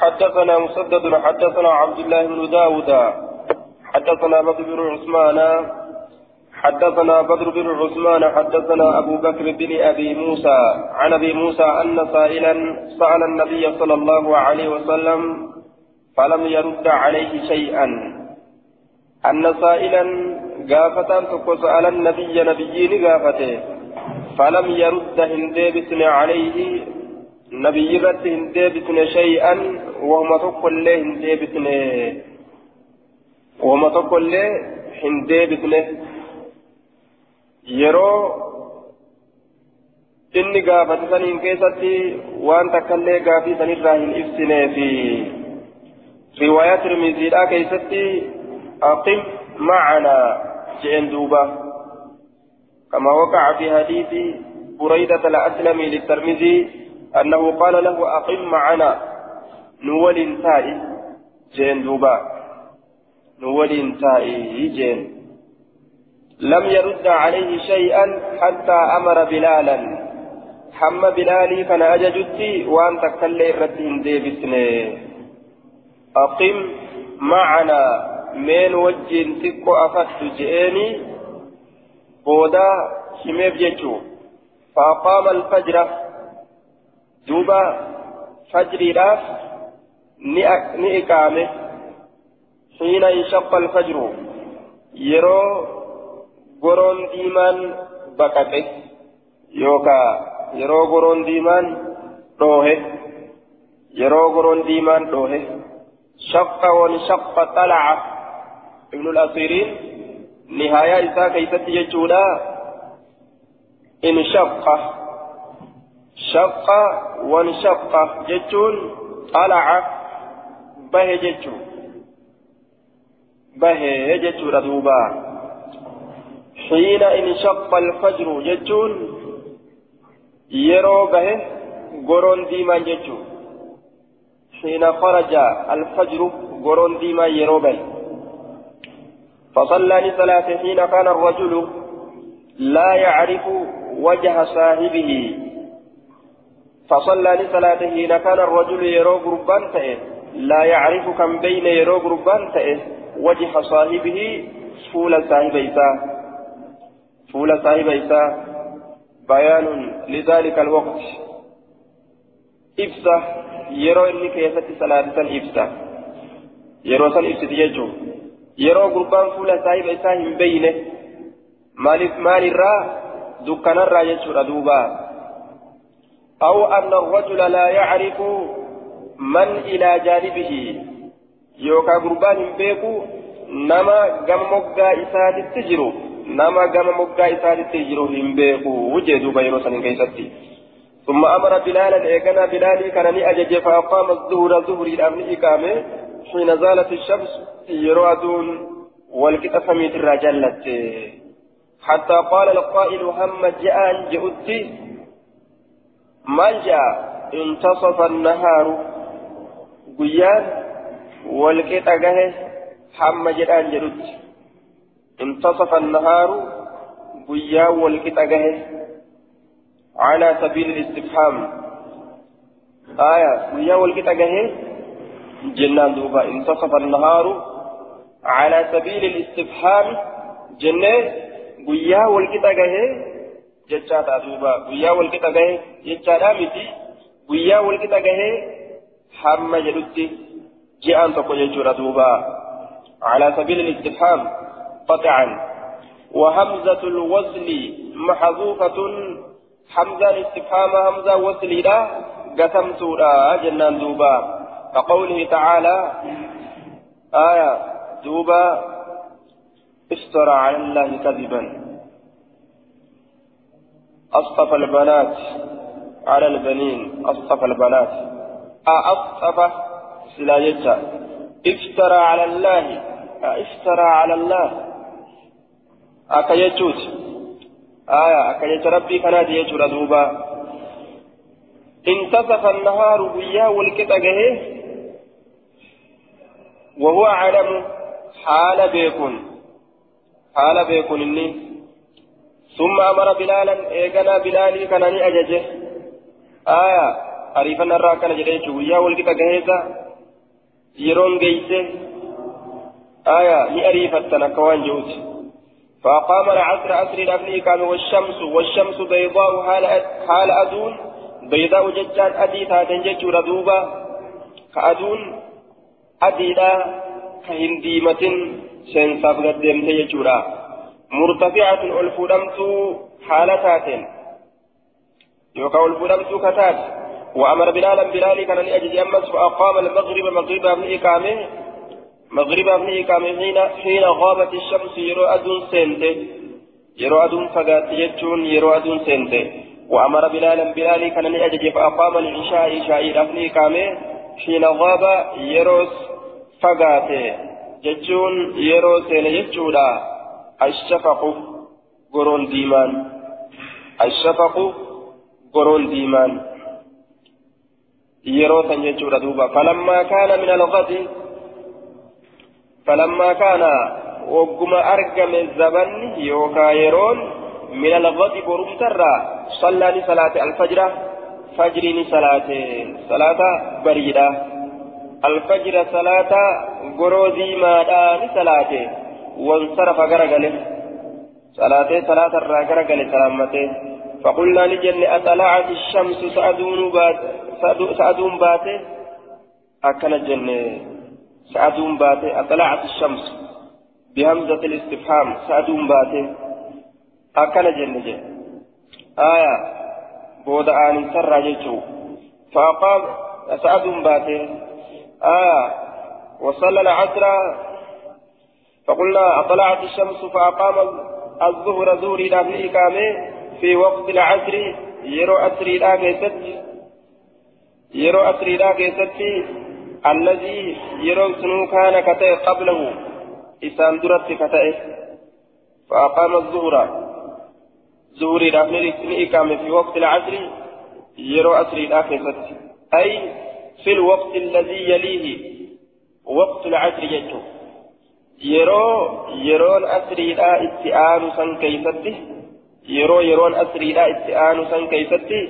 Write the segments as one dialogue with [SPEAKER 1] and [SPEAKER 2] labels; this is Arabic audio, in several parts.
[SPEAKER 1] حدثنا مسدد حدثنا عبد الله بن داود حدثنا بدر بن عثمان حدثنا بدر بن عثمان حدثنا أبو بكر بن أبي موسى عن أبي موسى أن سائلا سأل النبي صلى الله عليه وسلم فلم يرد عليه شيئا. أن سائلا قافة سأل النبي نبيين قافته فلم يرد هنديبتن عليه نبي رد هنديبتن شيئا وهم تقول له هنديبتن وهم تقول له هنديبتن yeroo inni gaafate saniin keessatti waan takkallee gaafii sanirraa hin ibsinee fi riwaayaa tirmiziidhaa keessatti aqim macanaa jeen duuba كما وقع في حديث بريدة الأسلمي للترمذي أنه قال له أقم معنا نول تائي جين دوبا. نول تائي جين. لم يرد عليه شيئا حتى أمر بلالا. حم بلالي كان أججتي وأن تكلي الرد ديبسني أقم معنا من وجه تكو أفت جئني بودا شميف جيتشو فأقام الفجر دوبا فجري راف نئكامه حين انشق الفجر يرو goroon diimaan baqaqe yookaan yeroo goroon diimaan dhoohe yeroo goroon diimaan dhoohe shaqqa wan shaqqa xalaca ibnul asiiriin nihaayaa isaa keeysatti jechuudha in wan shaqqa jechuun xalaca bahe jechuu bahe jechuudha duubaa حين انشق الفجر جتون يرو به قرون ديما جتو حين خرج الفجر قرون ديما يرو به. فصلى لصلاة حين كان الرجل لا يعرف وجه صاحبه. فصلى لصلاة حين كان الرجل يرو قربان لا يعرف كم بين يرو قربان وجه صاحبه فول صاحب إساه فول صاحب إساء بيان لذلك الوقت. إبسة يرو إني كيسة صلاة إبسة يرو سن إبسة يجو يرو قربان فول صاحب إساء هم بينه. مالف مال الرا. دكان الرا يجو دوبا أو أن الرجل لا يعرف من إلى جانبه. يوكا قربان بيكو نما قم مقا إساء تجرو nama gama moggaa isaanitti jiru hin beeku wujjee duuba yeroo sanin keessatti ثم أمر بلالا إيقنا بلالي كان أجج فأقام الظهر ظهري الأمن إقامة. حين زالت الشمس يروادون والكتف ميت الرجلت حتى قال القائل هم جاء جاء انتصف النهار قيان والكتف هم جاء جئت انتصف النهار قيا والكتاقه على سبيل الاستفهام آية قيا والكتاقه جنان دوبا انتصف النهار على سبيل الاستفهام جنة قيا والكتاقه جتشاتا دوبا قيا والكتاقه جتشاتا متي قيا والكتاقه حمى جلوتي جاءن تقول جورا دوبا على سبيل الاستفهام قطعا وهمزة الوصل محذوفة حمزة الاستفهام همزة لا قسمت لا جنان دوبا كقوله تعالى آية دوبا افترى على الله كذبا أصطفى البنات على البنين أصطفى البنات. أصطفى سلاجتا افترى على الله افترى على الله. akka jecha rabbii kanaati jechuudha duuba intasafa annahaaru guyyaa walqixa gahee وهو عالم حال بيكون. حال بيكون إني. ثم أمر بلالا إيقنا بلالي كان أججه. آية أريفا نرى كان جريته ويا والكتا جهيزا يرون جيسه آية لأريفتنا كوان جوت فأقام العصر عصر الأبني كان والشمس والشمس بيضاء حال أدون. بيضاء ججان أدي تاتن ردوبة كأدون أديدا كهنديمة سينصاف قدمت يجورا مرتفعة الفلمت حالتات يوكا الفلمت كتات وأمر بلالا بلالي كان لأجل أمس فأقام المغرب مغربا من إقامه مغربا من إقامه حين حين غابت الشمس يرو أدون سنته يرو أدون فقات يجون يرو أدون سنته وأمر بلالا بلالي كان لأجل فأقام العشاء عشاء من إقامه حين غاب يروس فقاته ججون يرو سين يجودا الشفق قرون ديمان الشفق قرون ديمان san jechuudha duuba falammaa kaana min alghadi falammaa kaana wagguma argame zabanni yookaa yeroon min alghadi borumtarraa sallaani salaate alfajra fajriini salaate salaata bariidha alfajra salaata goroo diimaadhaani salaate wansarafa garagale salaatee salaatarraa garagale salaammatee فقلنا لجن أطلعت الشمس سأدون بات سأدون باتي أكن الجنة سأدون باتي أطلعت الشمس بهمزة الاستفهام. سأدون باتي أكن الجنة جن آية. بود آن سر جيتشو. فأقام سأدون باتي آية. وصلى العصر فقلنا أطلعت الشمس فأقام الظهر زوري لابن إقامة. في وقت العصر يرو أسري لا كيست. يرو أسري لا كيست. الذي يرو سنو كان كتئ قبله. إسان درت كتئ. فأقام الظهر. زوري لا إقامة. في وقت العصر يرو أسري لا كيست. أي في الوقت الذي يليه. وقت العصر يجو. يرو يرون أسري لا استئان سن كيسته yeroo yeroon asriidhaa itti aanu san keeysatti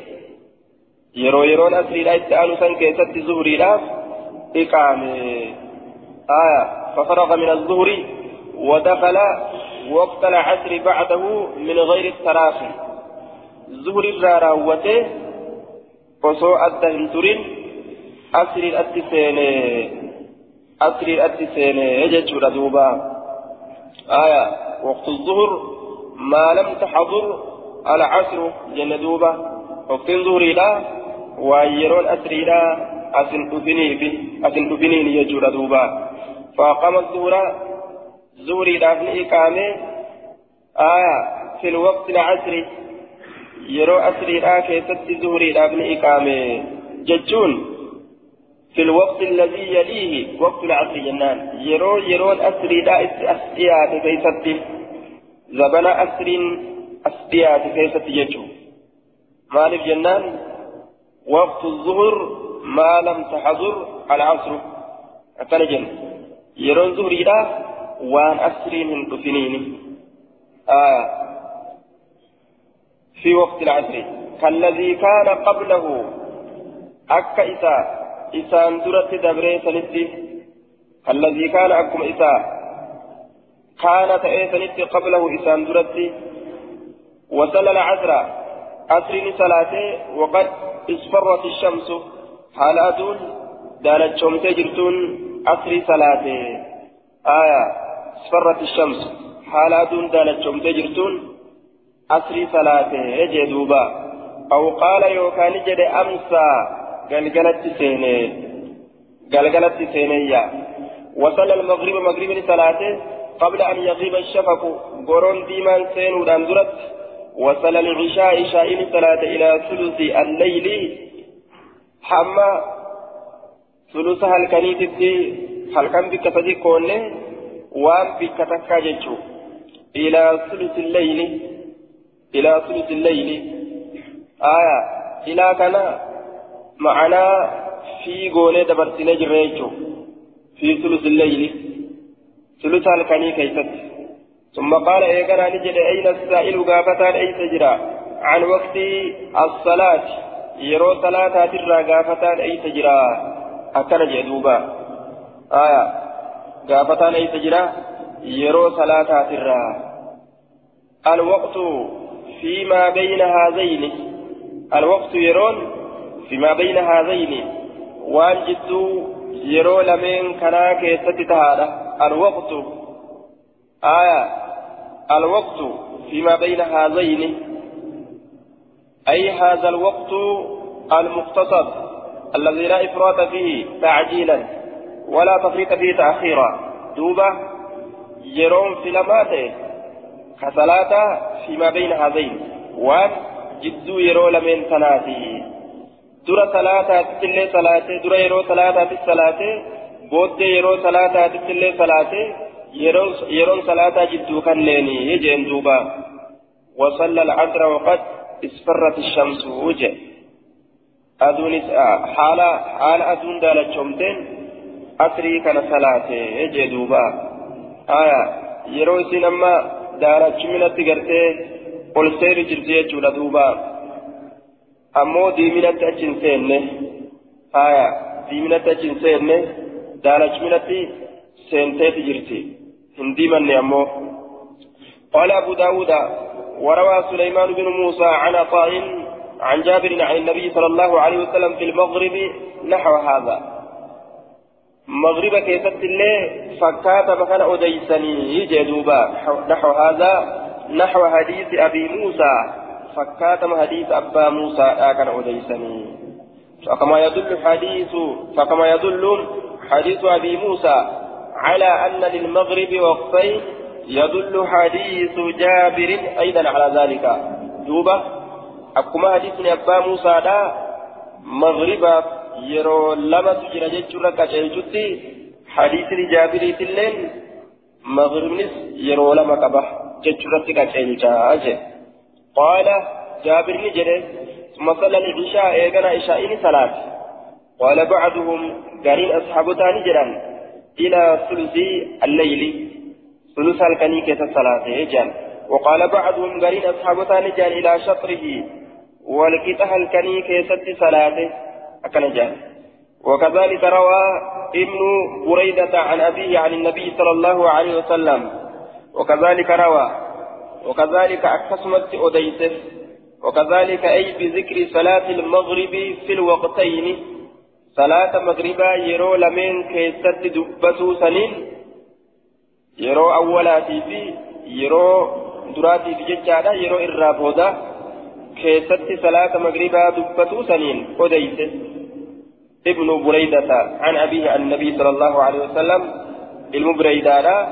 [SPEAKER 1] yeroo yeroon asriidhaa itti aanu san keessatti zuhriidhaaf iqaame aya ففرغ من الظهر ودخل وقت العصر بعده من غير التراخي ظهر الراراوته وصو أدى هنترين أسر الأتسين أسر الأتسين يجد دوبا آية وقت الظهر ما لم تحضر العصر جندوبة وقت ظهري لا ويرون أسري لا أسن أبني يجور دوبا فأقام الظهر زوري لا في إقامة. آية في الوقت العصر يرو أسري لا كيست زوري لا في إقامة. ججون في الوقت الذي يليه وقت العصر جنان. يرو يرون أسري لا أسئيات كيست زبنا أسرين أسبيات كيسة يجو مالف جنان. وقت الظهر ما لم تحضر العصر. أتنجن يرون ظهري لا وان أسرين الدفنين آه. في وقت العصر. كالذي كان قبله. أكا إساء. إسان درت دبري سنتي كالذي كان أكم إساء كان تأيسنت قبله إسان درتي وصلى العصر عصر صلاته وقد اصفرت الشمس حال أدون دالت شمس جرتون عصر صلاته آية اصفرت الشمس حال أدون دالت شمس جرتون عصر صلاته يجدوبا أو قال يوكان جد أمسى قلقلت سيني قلقلت سينيا. وصلى المغرب مغرب صلاته قبل أن يغيب الشفق. قرون ديمان سين ودانزرت وصل العشاء شائن صلاة إلى ثلث الليل. حما ثلث هالكنيت هل كان بك صديقون وان بك تكاججو إلى ثلث الليل. إلى ثلث الليل. آية إلى كان معنا في قولي دبرت نجريجو في ثلث الليل ثلث الكني كيست ثم قال إيقنا نجد أين السائل قافتان أي تجرى عن وقت الصلاة يرو صلاة ترى قافتان أي تجرى أكن جدوبا آية قافتان أي تجرى يرو صلاة ترى الوقت فيما بين هذين الوقت يرون فيما بين هذين وان جدو يرو لمن كنا كيست تهادا. الوقت آية الوقت فيما بين هذين. أي هذا الوقت المقتصد الذي لا إفراط فيه تعجيلا ولا تفريط فيه تأخيرا. دوبة يرون في لماته. كصلاة فيما بين هذين. وان جدو يرو لمن تناتي dura salaataatti illee salaatee dura yeroo salaataatti salaatee booddee yeroo salaataatti illee salaatee yeroon salaataa jidduu kanneenii jeen duuba. Wasalla alcasra waqad isfarrat shamsuu je aduunis haala haala aduun daalachoomteen asrii kana salaatee jee duuba. Aya yeroo isin amma daalachuminatti gartee ol seeri jirti jechuudha duubaa ديمنة أجن سينة آية ديمنة أجن سينة دالة شمنة سينتي جرتي هندي من أمو قال أبو داود وروى سليمان بن موسى عن عطاء عن جابر عن النبي صلى الله عليه وسلم في المغرب نحو هذا مغرب كيست الله فكات مكان أديسني جدوبا نحو هذا نحو حديث أبي موسى فكات حديث أبا موسى كان أديسني فكما يدل حديث فكما يدل حديث أبي موسى على أن للمغرب وقتين يدل حديث جابر أيضا على ذلك دوبة أكما حديث أبا موسى دا مغرب يرو لما تجرى جيتشورا كجيتشوتي حديث جابر تلين مغرب يرو لما كبه جيتشورا كجيتشا قال جابر نجري ثم صلى العشاء إيقنا عشاء صلاة قال بعضهم قرين أصحاب تاني جران إلى ثلث الليل ثلث الكني كيس الصلاة جان وقال بعضهم قرين أصحاب جان إلى شطره والكتاه الكني كيس صلاة أكن جان وكذلك روى ابن بريدة عن أبيه عن النبي صلى الله عليه وسلم وكذلك روى وكذلك أكسمت أديسف وكذلك أي بذكر صلاة المغرب في الوقتين. صلاة مغربا يرو لمن كيست دبتو سنين. يرو أولاتي في يرو دراتي في ججادة يرو إرابودا كيست صلاة مغربا دبتو سنين أديت ابن بريدة عن أبيه عن النبي صلى الله عليه وسلم. المبريدة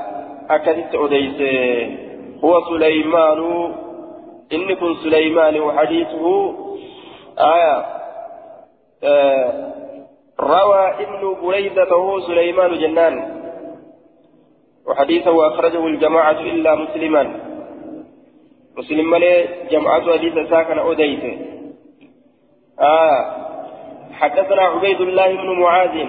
[SPEAKER 1] أكدت أديت هو سليمان. إن كن سليمان وحديثه. آية. آه روى ابن بريدة وهو سليمان جنان. وحديثه أخرجه الجماعة إلا مسلما. مسلم ملي جماعة حديث ساكن أديته آه حدثنا عبيد الله بن معاذ.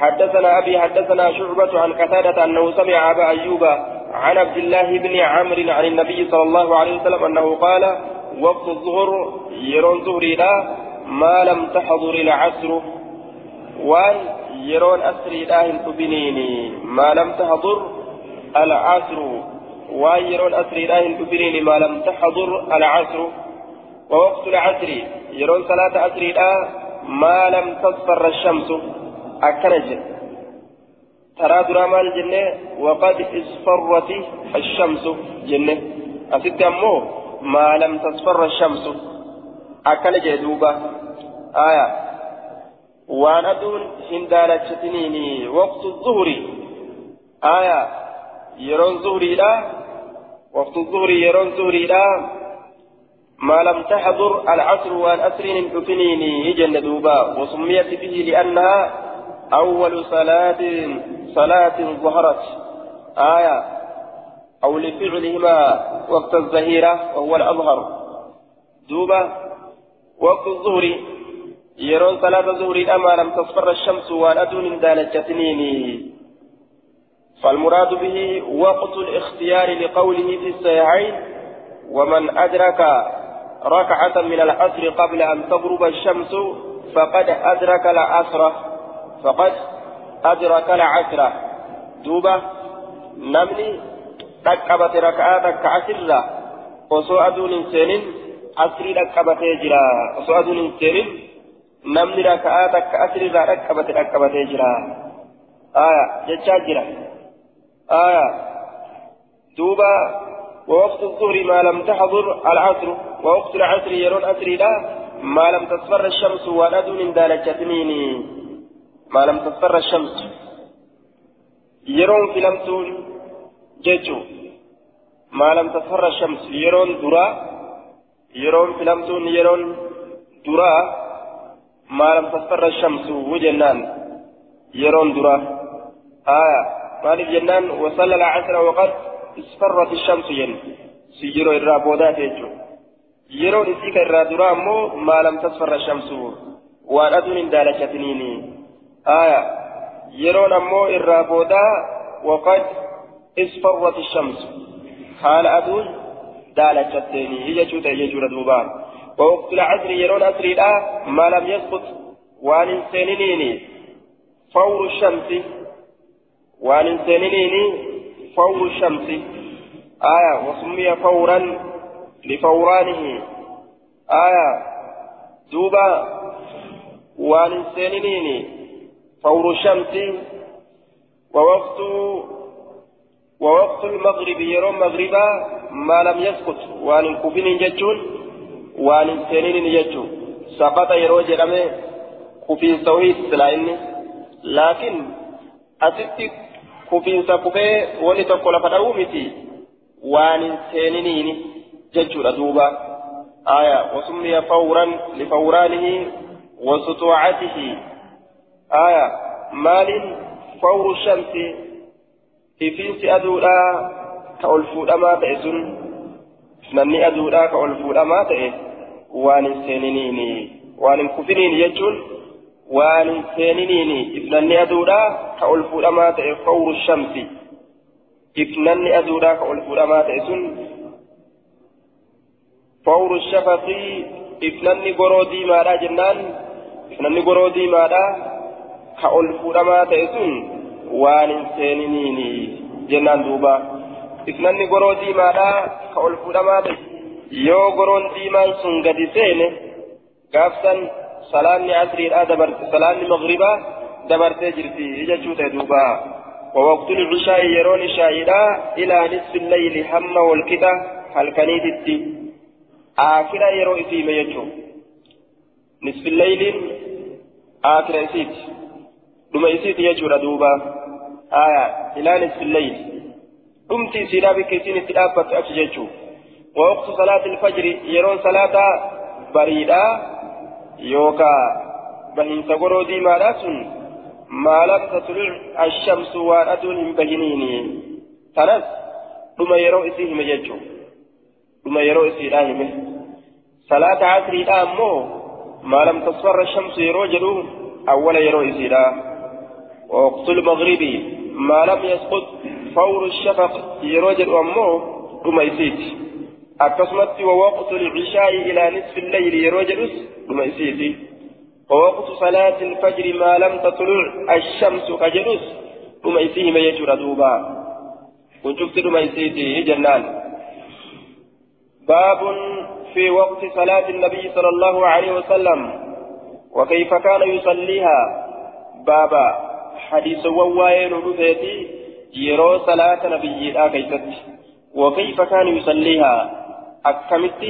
[SPEAKER 1] حدثنا أبي حدثنا شعبة عن قتادة أنه سمع أبا أيوب عن عبد الله بن عمرو عن النبي صلى الله عليه وسلم أنه قال وقت الظهر يرون ظهري لا ما لم تحضر العصر وان يرون أسري لاهن تبنيني. ما لم تحضر العصر وان يرون أسري لاهن تبنيني. ما لم تحضر العصر ووقت العصر يرون صلاة أسري لا ما لم تصفر الشمس. أكنج ترى دراما الجنة وقد اصفرت الشمس جنة. أسد أمه ما لم تصفر الشمس. أكنج دوبة آية. waan aduun hin daalachatiniini waqtu zuhri aya yeroon zuhriidha waqtu zuhri yeroon zuhriidha ما لم تحضر العصر والأسرين الحفنين جنة دوبا. وسميت به لأنها أول صلاة صلاة ظهرت. آية أو لفعلهما وقت الظهيرة وهو الأظهر. دوبا وقت الظهر. يرون صلاة ظهر أما لم تصفر الشمس والأدون دالجتنين فالمراد به وقت الاختيار لقوله في الصحيحين ومن أدرك ركعة من العصر قبل أن تغرب الشمس فقد أدرك العصر. فقد أدرك العشرة دوبة نمني ركبت ركعات كعشرة. وسو أدون سنين عصري ركبت جرا وسو أدون سنين نمني ركعات كعشرة ركبت ركبت جرا آية جتشاجرة آية. دوبة ووقت الظهر ما لم تحضر العصر. ووقت العصر يرون أسري لا ما لم تصفر الشمس وندون دالجتنيني ما لم تصفر الشمس. يرون في جيتشو ما لم تصفر الشمس. يرون درا. يرون في لمتون يرون درا. ما لم تصفر الشمس. وجنان. يرون درا. آه مالك جنان. وصلى العصر وقد اصفرت الشمس ين. سيجرو الرابودات يجو يرون إسيك الرادورا أمو ما لم تصفر الشمس. وأن أدون دالشتنيني آية. يرون أمو الرابودا وقد اصفرت الشمس. حال أدون دالشتني هي جوتا هي جوتا دوبان. ووقت العصر يرون أسري ما لم يسقط وأن سنينيني فور الشمس. وأن سنينيني فور الشمس. آية. وسمي فورا لفورانه. آية. دوبا. وان سنينين فور الشمس ووقت ووقت المغرب يرون مغربا ما لم يسقط. وان كفين جتون وان سنين جتون سقط يروج رمي كفين سويت سلاين. لكن أتت كفين سقبه ولتقول فدعومتي وان سنين ججر دوبا آية وسمي فورا لفورانه وسطوعته. آية مال فور الشمس في فينس أدولا كألفود أما تئسن نني أدولا كألفود أما تئس وان سينينيني. وان كفنين يجون. وان سينينيني. إفنني أدولا كألفود أما تئس فور الشمس إفنني أدولا كألفود أما تئسن فور الشفق إفنني قرودي مالا جنان. إفنني قرودي مالا كأول فرما تيسون وان سينيني جنان دوبا إفنني قرودي مالا كأول فرما yoo goroon diimaan sun gadi seene gaafsan salaanni asriidha dabarte salaanni magribaa dabartee jirti jechuu ta'e duuba. ووقت العشاء يرون شاهدا إلى نصف الليل هم والكتا هل كنيدتي آخر يرو إسيم يجو نصف الليل آخر إسيت دم إسيت يجو ردوبا آية إلى نصف الليل دمتي سيرا بكيسين اتلافة أتججو ووقت صلاة الفجر يرون صلاة بريدة يوكا بهن سقرو دي مالا ما لم تطلع الشمس وأدون بهنيني تنس ثم يرو إسيهم يجو ثم يرو إسيرا همه صلاة عصري أمو ما لم تصفر الشمس يرو جلو أول يرو إسيرا ووقت المغرب ما لم يسقط فور الشفق يرو جلو أمو ثم إسيت أقسمت ووقت العشاء إلى نصف الليل يرو جلوس ثم إسيتي ووقت صلاة الفجر ما لم تطلع الشمس ثم إسيه ما يجرى دوبا. وشفت ثم إسيتي جنان. باب في وقت صلاة النبي صلى الله عليه وسلم. وكيف كان يصليها؟ بابا. حديث وواين رفيتي يرو صلاة نبي كيست وكيف كان يصليها أكمت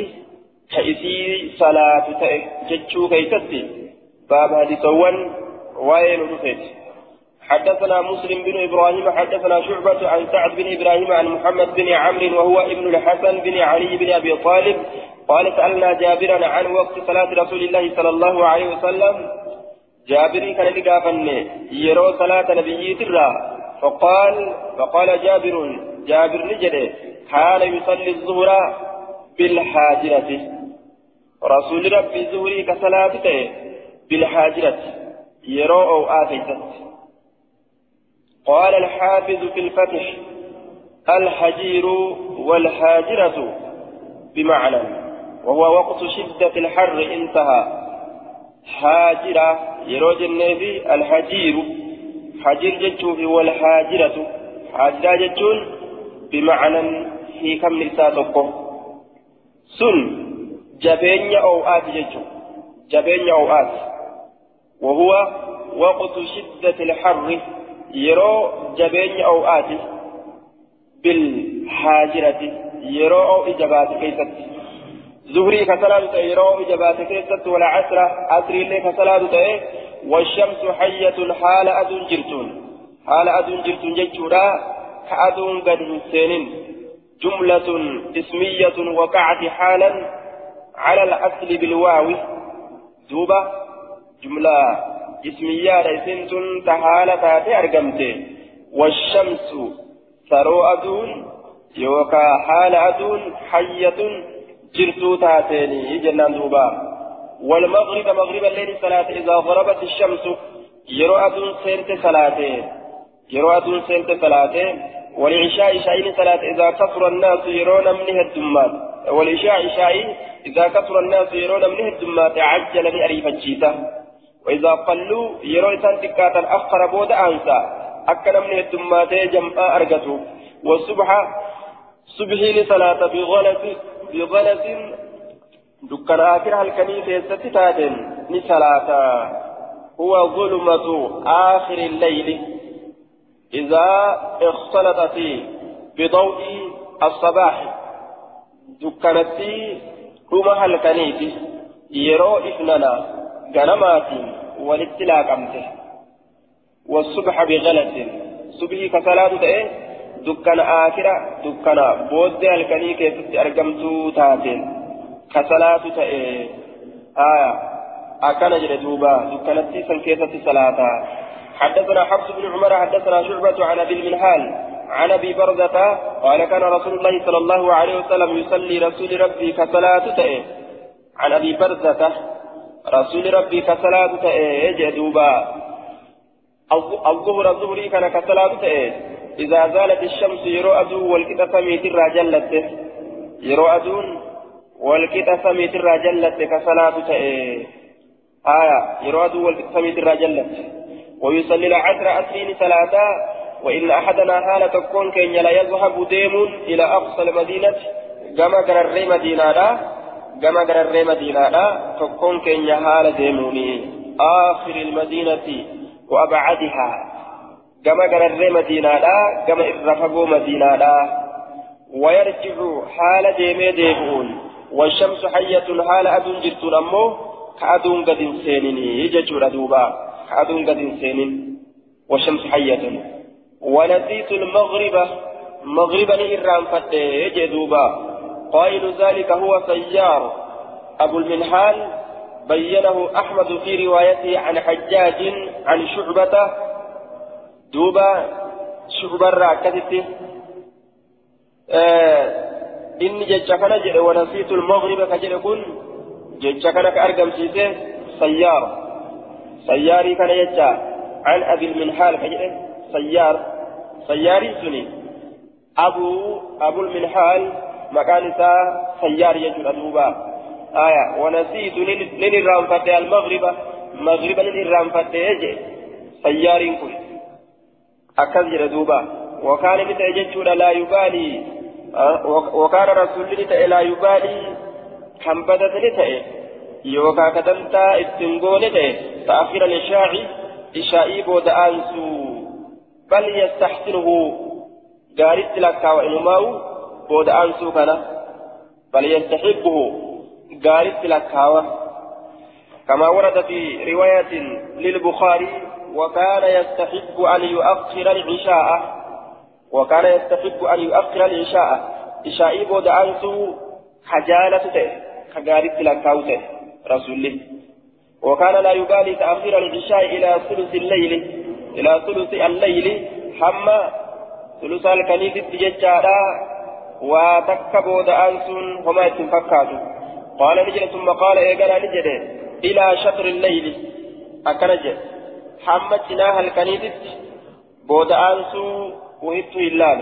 [SPEAKER 1] كيسي صلاة جتشو كيست باب حديث وواين رفيتي حدثنا مسلم بن إبراهيم حدثنا شعبة عن سعد بن إبراهيم عن محمد بن عمرو وهو ابن الحسن بن علي بن ابي طالب قال سألنا جابرا عن وقت صلاة رسول الله صلى الله عليه وسلم جابر كان لقافن يرو صلاة نبي ترى. فقال فقال جابر جابر نجد. كان يصلي الظهر بالحاجرة. رسول ربي الظهر كصلاته بالحاجرة. يرو أو آتيتت. قال الحافظ في الفتح الحجير والحاجرة. بمعنى وهو وقت شدة الحر انتهى. حاجرة يروج النبي الحجير حجر جتشو والحاجرة حاجرة جتشون بمعنى في كم نساتكو سن جبين أوآت جتشو جبين أوآت وهو وقت شدة الحر يرو جبين أوآت بالحاجرة يرو أو إجابات كيست زهري كسلات يرو إجابات كيست ولا عسر أسري لي كسلات والشمس حية حال أدون جرتون حال أدون جرتون جتشورا كأدون قد سينين جملة اسمية وقعت حالا على الأصل بالواو دوبة جملة اسمية ليسنتن تحالة تاتي أرقمتي والشمس ثرو أدون يوكا حال أدون حية جرتو تاتيني جنان دوبا والمغرب مغرب الليل صلاة إذا ضربت الشمس يروى سيرت صلاة يروى سيرت صلاة والعشاء شاين صلاة إذا كثر الناس يرون منه الدمات والعشاء شاين إذا كثر الناس يرون منه الدمات عجل لأريف الجيزة وإذا قلوا يرون سنتكاتا أخر بود أنسى أكل منه الدمات جمع أرقته والصبح صبحين صلاة بغلس بغلس دكان آخر هالكني كيست تاتن نسلاتا هو ظلمة آخر الليل إذا اختلطت بضوء الصباح دكانتي كما هالكنيتي يرو إفننا غنمات والاتلاق أمته والصبح بغلس صبحي كصلاة تأيه دكان آخرة دكان بود هالكني كيست أرقمتو تاتن كصلاة تأي آية أكان جل دوبا دكانتي سنكيسة صلاة حدثنا حفص بن عمر حدثنا شعبة عن أبي المنهال عن أبي بردة قال كان رسول الله صلى الله عليه وسلم يصلي رسول ربي كصلاة تأي. عن أبي بردة رسول ربي كصلاة تأي جدوبا الظهر الظهري كان كصلاة تأي. إذا زالت الشمس يرى أدو والكتاب ميتر جلته يرى أدون والكتا سميت الرا جلت كصلاة تأي. آية يراد والكتا سميت الرا جلت ويصلي العصر أسرين صلاة وإن أحدنا حالة تكون كين لا يذهب ديم إلى أقصى المدينة. كما قرر مدينة كما قرر مدينة تكون كين حالة ديموني. آخر المدينة وأبعدها. كما قرر مدينة لا كما إرفقوا مدينة لا ويرجع حال ديمي ديبون والشمس حية حال أدون جرتون أمو كأدون قد سينين يججور أدوبا كأدون قد سينين والشمس حية ونسيت المغرب مغربا إرام فتة يجدوبا قائل ذلك هو سيار أبو المنحال بينه أحمد في روايته عن حجاج عن شعبة دوبا شعبة راكتته آه inni jecha kana jedhe wanasiitu lmagriba ka jedhe kun jecha kana ka argamsiise sayyaar sayyaarii kana jecha an abilminhaal ka jedhe sayyaar sayyaarii suni abuu abulminhaal maqaan isaa sayyaar jechuudha duuba aya wanasiitu nin irraanfadhe almagriba magriba nin irraanfadhe jedhe sayyaariin kun wakaana ni ta'e jechuudha laa yubaalii وكان رسول الله لا يبالي بدت لتأي يوكا كدمتا استنقول تأي تأخير الإشاع إشائي بود أنسو بل يستحسنه قارت لك وإنماو بود أنسو كان بل يستحبه قارت لك كما ورد في رواية للبخاري وكان يستحب أن يؤخر العشاء. وكان يستحب أن يؤخر العشاء. إشاء بود أنسو خجالة تي خجالة لكاوته رسول وكان لا يبالي تأخير العشاء إلى ثلث الليل. إلى ثلث الليل حما ثلث الكنيسة تججارا وتك بود أنسون وما يتفكاتوا قال نجد ثم قال إيقنا نجد إلى شطر الليل. أكنجد. حمد جناح الكنيسة بود أنسو وهبت إلال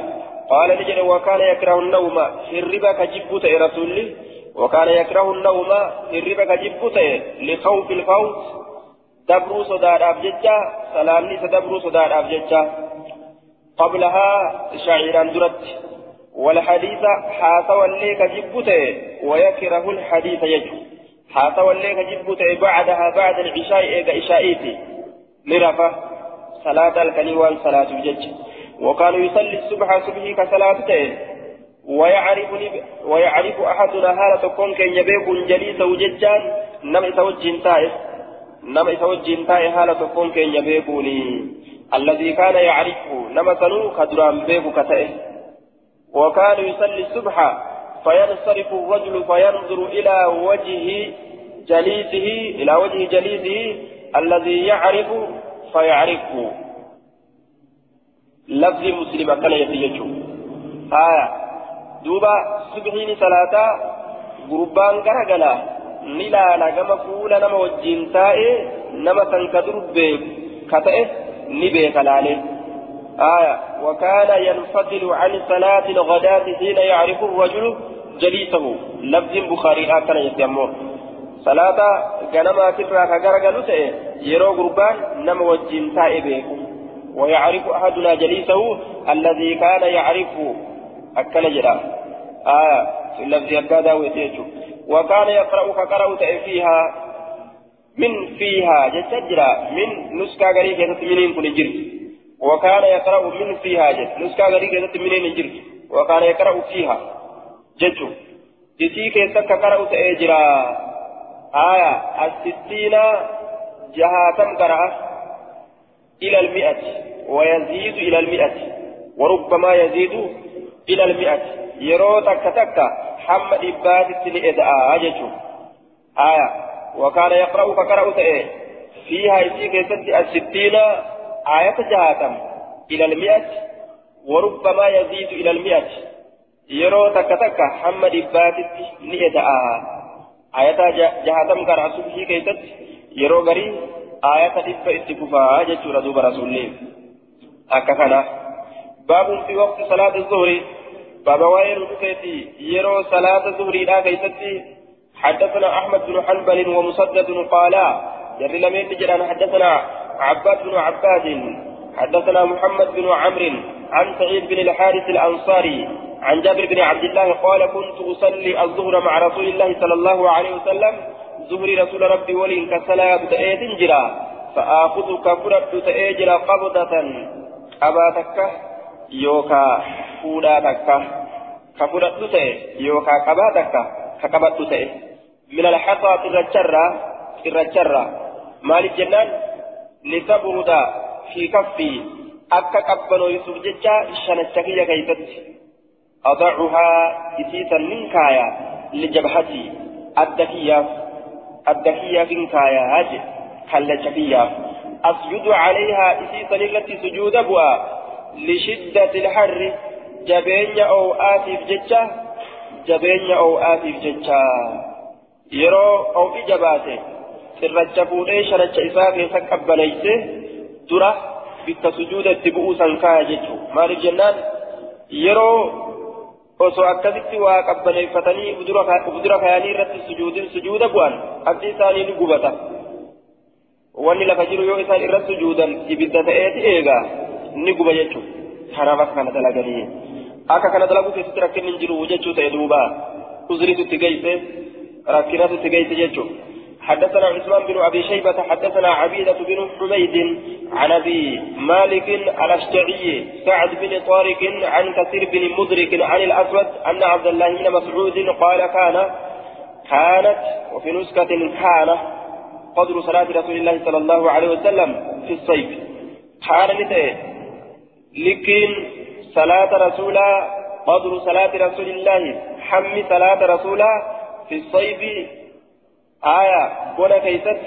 [SPEAKER 1] قال نجد وكان يكره النوم هربا كجبوت رسول وكان يكره النوم هربا كجبوت لخوف الفوت دبرو صداد أبججة سلامني سدبرو صداد أبججة قبلها شعيرا درت والحديث حاسوا الليك جبته ويكره الحديث يجو حاسوا الليك جبته بعدها بعد العشاء إيجا إشائيتي لرفة صلاة الكنيوان صلاة الجج. وكانوا يصلي الصبح صبحي كصلاته ويعرف ويعرف أحدنا هالة كون كن يبيك جليسه ججان نم يتوجه تائه. نم يتوجه تائه هالة كون كن يبيكوني الذي كان يعرفه. نم سنو كدران بيك كتائه. وكان يصلي الصبح فينصرف الرجل فينظر إلى وجه جليسه إلى وجه جليسه الذي يعرف فيعرفه لفظ مسلم كان يتيجو آية دوبا سبحين ثلاثة غربان كرغلا نلا نغم فولا نما وجين تائي نما تنكدر بكتئه نبي كلالي آية وكان ينفضل عن صلاة الغداة حين يعرف الرجل جليسه. لفظ بخاري آه آكنا يتيمو صلاة جنما كفرا كجرجل يرو قربان نم وجين تائبه ويعرف أحدنا جليسه الذي كان يعرفه أكل جرا آية في اللفظ أكادا ويتيجو وكان يقرأ كقرأ فيها من فيها جتجرا من نسكا غري كانت منين كن جرت وكان يقرأ من فيها جت نسكا غري كانت منين جرت وكان يقرأ فيها جتو جتي كيسا كقرأ تأجرا آية الستين جهاتم قرأ إلى المئة ويزيد إلى المئة وربما يزيد إلى المئة. يرو تك تك حم إبات السنة أججو. آية وكان يقرأ فقرأ تأيه فيها يسد الستين آية جهاتم. إلى المئة وربما يزيد إلى المئة. يرو تك تك حم إبات السنة آية جهاتم قرأ سبحي كيست يرو غري آية إبا استكفا أججو ردوب رسول الله أكفنا باب في وقت صلاة الظهر بابا وائل ركيتي يرو صلاة الظهر لا كيستي حدثنا أحمد بن حنبل ومسدد قالا يري لمن نجران حدثنا عباد بن عباد حدثنا محمد بن عمرو عن سعيد بن الحارث الأنصاري عن جابر بن عبد الله قال كنت أصلي الظهر مع رسول الله صلى الله عليه وسلم. ظهر رسول ربي ولي كسلا بتأيد جرا فآخذ كفرت تأجر قبضة. أباتك يوكا fuudhaa takka ka fudhadhu ta'e yookaan qabaa takka ka qabadhu ta'e min alxasaa xirracharraa xirracharraa maaliif jennaan litabruda fi kaffii akka qabbanooysuuf jecha shanacha kiyya keeysatti adacuhaa isiisan nin kaaya lijabhatii adda kiyyaaf adda kiyyaafin kaayaa je kallacha kiyyaaf. Asjudu calayhaa isiisan irratti sujuuda bu'a lishiddati ilharri jabeenya oo'aatiif jecha jabeenya oo'aatiif jecha. Yeroo oo'i jabaate xirracha fuudhee shanacha isaa keessa qabbaneeyse dura bikka sujuuda itti bu'uu san kaaya jechuudha maaliif jennaan yeroo osoo akkasitti waa qabbaneeffatanii udura kaayanii irratti sujuuda bu'an abdi isaanii ni gubata wanni lafa jiru yoo isaan irratti sujuudan ibidda ta'eeti eegaa ni guba jechuudha kanaaf akka kana dalaganii. akka kana dalaguu keessatti rakkinni hin jiru jechuu ta'e duuba uzritu itti geeyse rakkinatu itti geeyse jechuu حدثنا عثمان بن أبي شيبة حدثنا عبيدة بن حميد عن أبي مالك الأشجعي سعد بن طارق عن كثير بن مدرك عن الأسود أن عبد الله بن مسعود قال كان كانت وفي نسكة كان قدر صلاة رسول الله صلى الله عليه وسلم في الصيف. كان لكن صلاة رسولا قدر صلاة رسول الله حم صلاة رسولا في الصيف آية بنا كيست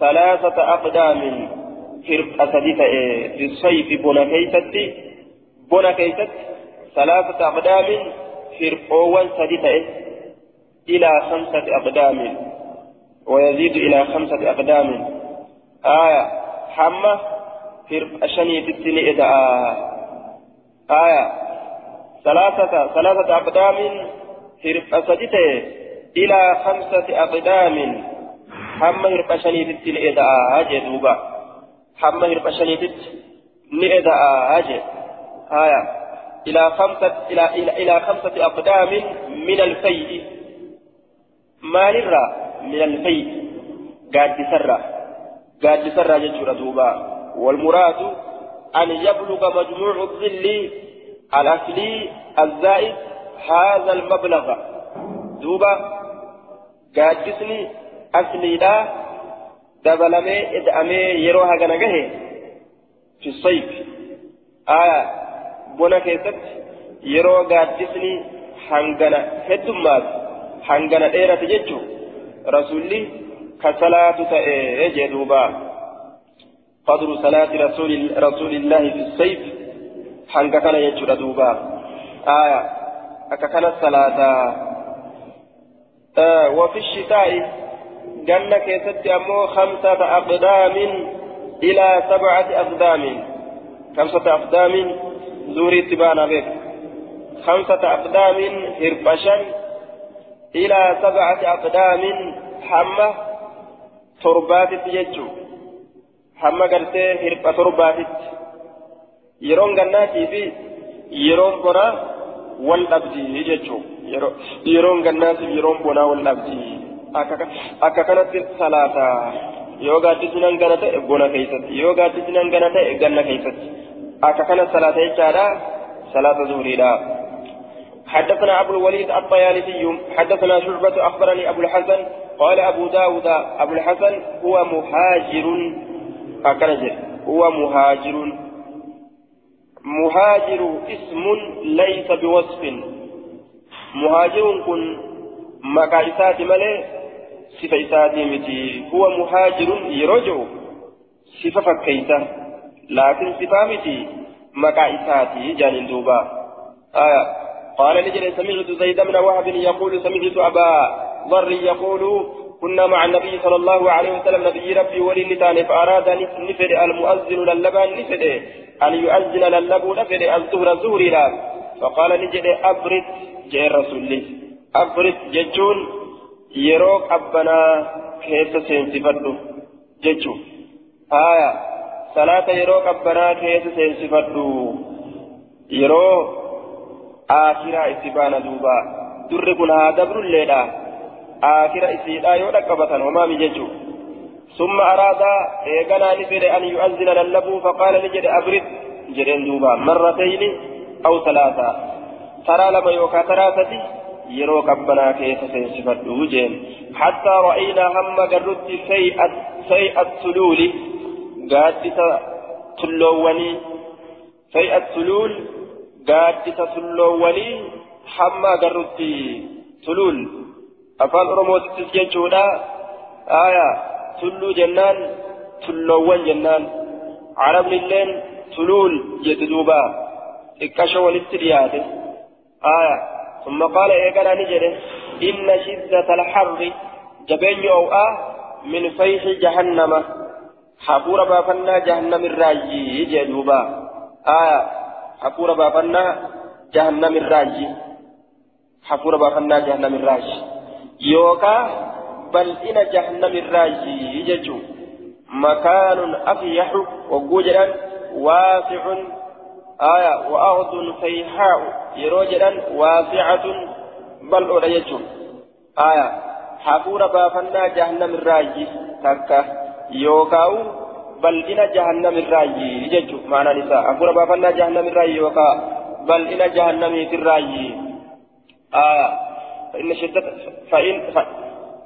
[SPEAKER 1] ثلاثة أقدام فرقة سديدة في الصيف بنا كيست بنا كيست ثلاثة أقدام فرقوان سديدة إلى خمسة أقدام ويزيد إلى خمسة أقدام. آية حمى فرقة شنية السنة إذا آية ثلاثة ثلاثة أقدام في سجته إلى خمسة أقدام. shaniititti ni eda'aa jee duuba hamma hirqa shaniititti ni eda'aa jee haya إلى خمسة إلى إلى إلى خمسة أقدام من الفيء. ما نرى من الفيء. قاد سرة قاد سرة جدّ دوبا. والمراد أن يبلغ مجموع الظل الأصلي الزائد هذا المبلغ. دوبا. أصلي لا دبلمي إدأمي يروها جنجه في الصيف آية بنا كيست يرو قادسني hangana heddummaatu hangana dheerate jechuun rasuulli ka salaatu ta'e jee duuba. قدر صلاة رسول رسول الله في الصيف حنك كان يجر دوبا آية أكا كانت صلاة آه وفي الشتاء جنة كيست أمو خمسة أقدام إلى سبعة أقدام. خمسة أقدام زوري تبانا بك خمسة أقدام هربشا إلى سبعة أقدام حمى تربات يجو حمى قرتي هرب تربات. يرون قناتي في يرون برا والأبدي يجو يرون قناتي يرون بنا والأبدي akka kanatti salaata yoo gaaddisni hangana ta'e bona keessatti yoo gaaddisni hangana ta'e ganna keessatti akka kana salaata jechaadha salaata zuhriidha حدثنا أبو الوليد الطيالسي حدثنا شعبة أخبرني أبو الحسن قال أبو داود أبو الحسن هو مهاجر أكنجر هو مهاجر مهاجر اسم ليس بوصف. مهاجر كن مكايسات ملي صفة إساتي متي. هو مهاجر يرجع صفة فكيسة لكن صفة متي مكايساتي جانين دوبا. آية قال نجد سمعت زيد بن وهب يقول سمعت أبا ضر يقول كنا مع النبي صلى الله عليه وسلم نبي ربي ولي نتاني فأراد نفد المؤذن للبان نفد أن يؤذن للبو نفد الظهر الظهر لا فقال نجد أبرد جاء الرسول أبرد ججون يروك أبنا كيف سينسفده ججون آية صلاة يروك أبنا كيف سينسفده يروك آخرة إتبانا دوبا. در كن هذا بر الليلة. آخرة إسيدا يودا قبطا وما مججو ثم أراد إيقنا نفر أن يؤذن للبو فقال نجد أبرد جرين دوبا مرتين أو ثلاثة ترى لما يوكا ثلاثة yeroo qabbanaa keessa seensifadhu jeen hattaa ra'aynaa hamma garrutti fay'at tuluuli gaaddisa tulloowwanii fay'at tuluul gaaddisa tulloowwanii hamma agarrutti tuluul afaan oromootittis jechuudha aya tulluu jennaan tulloowwan jennaan arabni illeen tuluul jedhu duuba xiqqasho walitti dhiyaate aya ثم قال إيقنا نجده إن شدة الحر جبين أوآ من فيح جهنم حبور بافنا جهنم الراجي جدوبا آية حفور بافنا جهنم الراجي حفور بافنا جهنم الراجي يوكا بل إن جهنم الراجي يجو مكان أفيح وجوجا واسع آية وأرض فيحاء يروجا واسعة بل أريجو آية حفور بافنا جهنم الراجي تكا يوكاو بل إن جهنم الراجي يجو معنى نساء أقول بابنا جهنم الراجي وقا بل إن جهنم الراجي آية فإن شدة فإن ف...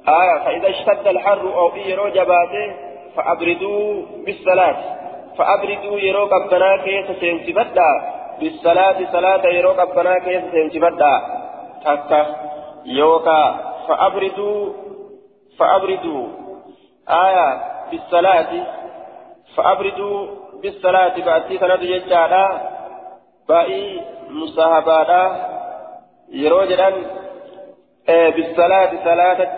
[SPEAKER 1] آية فإذا اشتد الحر أو يرو جباته فأبردوا بالصلاة. فأبردوا يرو قبنا كيس سينسبدا بالصلاة صلاة يرو قبنا كيس سينسبدا تكا يوكا فأبردوا فأبردوا. آية بالصلاة. فأبردوا بالصلاة. بأتي سند يجعل بأي مصاحبانا يروجدا بالصلاة صلاة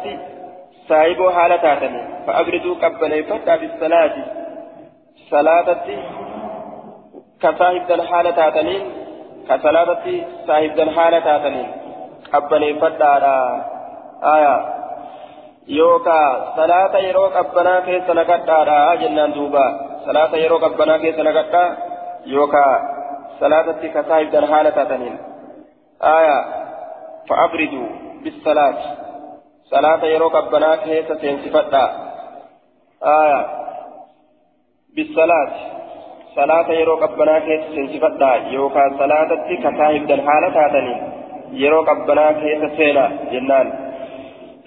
[SPEAKER 1] سايبو حالتاتني فأبردوا قبل فتا بالصلاة صلاة كصاحب الحالة تاتنين كصلاة صاحب الحالة تاتنين قبل فتا آية yookaa salaata yeroo qabbanaa keessa naqadhaadha jennaan duuba salaata yeroo qabbanaa keessa naqadhaa yookaa salaatatti kasaayibdan haala taataniin aya fa'abriduu salaata yeroo qabbanaa keessa seensifadhaa aya bisalaati salaata yeroo qabbanaa keessa seensifadhaa yookaa salaatatti kasaayibdan haala taataniin yeroo qabbanaa keessa seenaa jennaan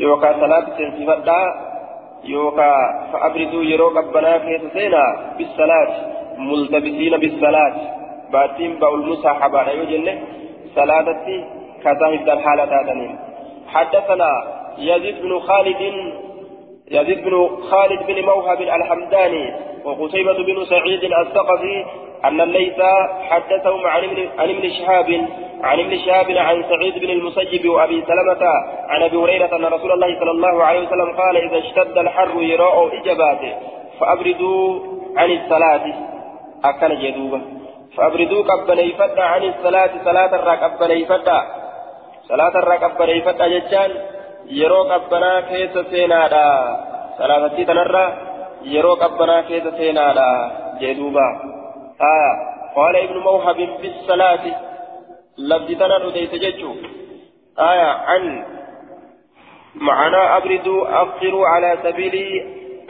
[SPEAKER 1] yookaan salaatti seensifadhaa yookaan fa'abriduu yeroo qabbanaa keessa seenaa bisalaati multabisiina bisalaati baattiin ba'ul musaahabaadha yoo jenne salaatatti kasaa hibdan haala taataniin حدثنا يزيد بن خالد يزيد بن خالد بن موهب الحمداني وقتيبة بن سعيد الثقفي أن الليث حدثهم عن ابن شهاب عن ابن شهاب عن سعيد بن المسيب وأبي سلمة عن أبي هريرة أن رسول الله صلى الله عليه وسلم قال إذا اشتد الحر يراء إجاباته فأبردوا عن الصلاة. أكن جدوبة. فأبردوا قبلي فتا عن الصلاة صلاة الرقبلي فتا صلاة الرقبلي فتا جتان يرو قبنا كيس سينادا صلاة تنرى يرو قبنا كيس سينادا جدوبة آه قال ابن موهب بالصلاة لفظتنا نديت ججو آية عن معنى أبردوا أفطروا على سبيل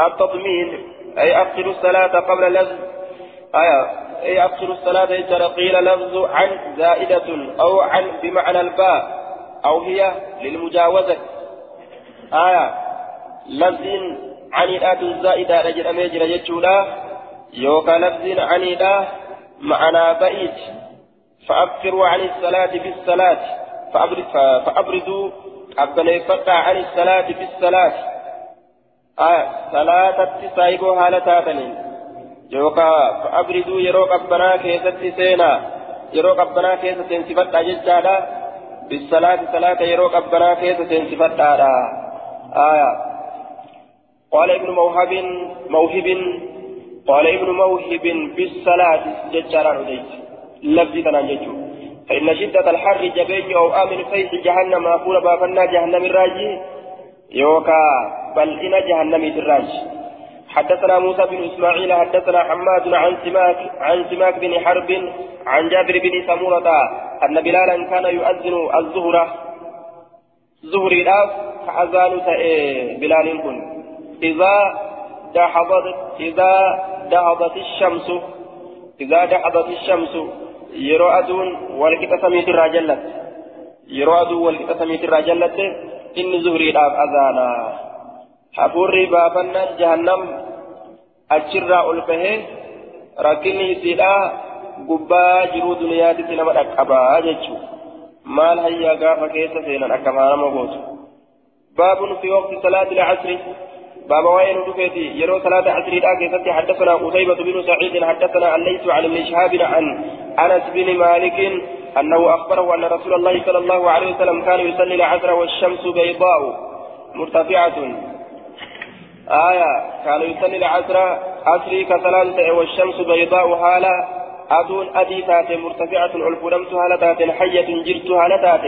[SPEAKER 1] التضمين أي أفطروا الصلاة قبل لفظ آية أي أفطروا الصلاة إذا قيل لفظ عن زائدة أو عن بمعنى الباء أو هي للمجاوزة. آية. لفظ عن الآت الزائدة رجل أميجر يجولا يوكا لفظ عن الآت معنى بعيد. فأبكروا عن الصلاة بالصلاة فأبردوا. أبنيفتا عن الصلاة بالصلاة آه صلاة تسايبوا هالتاتنين يوكا فأبردوا. يروك أبنا كيست سينا. يروك أبنا كيست سنسفتا ججالا. بالصلاة صلاة يروك أبنا كيست سنسفتا آية. قال ابن موهب موهب قال ابن موهب بالصلاة ججالا رديت لفظي يجو فإن شدة الحر جبين أو آمن فيح جهنم أقول بافنا جهنم الراجي. يوكا بل إن جهنم الراجي حدثنا موسى بن إسماعيل حدثنا حماد عن سماك عن سماك بن حرب عن جابر بن سمورة أن بلالا كان يؤذن الظهر ظهري لا فأذان بلال كن. إذا دحضت إذا دحضت الشمس إذا دحضت الشمس aduun walqixa samiitirraa jallatte yeroo aduun walqixa samiitirraa jallatte inni zuhriidhaaf azaana hafuurri baafannaan jahannam achirraa ol bahee rakkinni isiidhaa gubbaa jiruu duniyaatitti nama dhaqqabaa jechuu maal hayyaa gaafa keessa seenan akka maanama gootu baabun fi waqti salaati lcasri باب وين دفيتي يرو صلاة عصر لا حدثنا قتيبة بن سعيد حدثنا الليث عن ابن شهاب عن أنس بن مالك أنه أخبره أن رسول الله صلى الله عليه وسلم كان يصلي العصر والشمس بيضاء مرتفعة آية كان يصلي العصر عصري كصلاة والشمس بيضاء حالا أدون أدي تات مرتفعة الفلمت هالتات حية جرت هالتات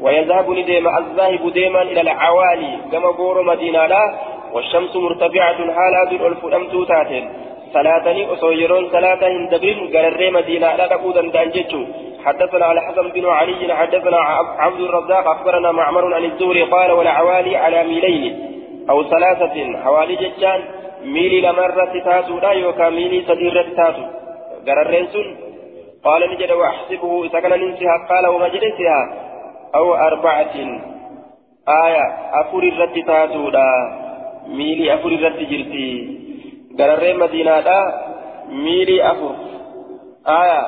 [SPEAKER 1] ويذهب نديم الذاهب ديما إلى العوالي كما قور مدينة لا. والشمس مرتفعة حال أدون الفلمت تاتين صلاتني أصيرون صلاة هندبرين قرر مدينة لا تقودا دانجتشو حدثنا على حسن بن علي حدثنا عبد الرزاق أخبرنا معمر عن الزهري قال والعوالي على ميلين. أو ثلاثة حوالي جتان ميلي لمرة تاتو لا يوكا ميلي سديرة تاتو. قررين سن قال نجد وأحسبه إذا كان ننسها قال ومجلسها أو أربعة. آية أفور الرد تاتو لا. ميلي أفور الرد جرتي. gararree madiinaadha miilii afur aya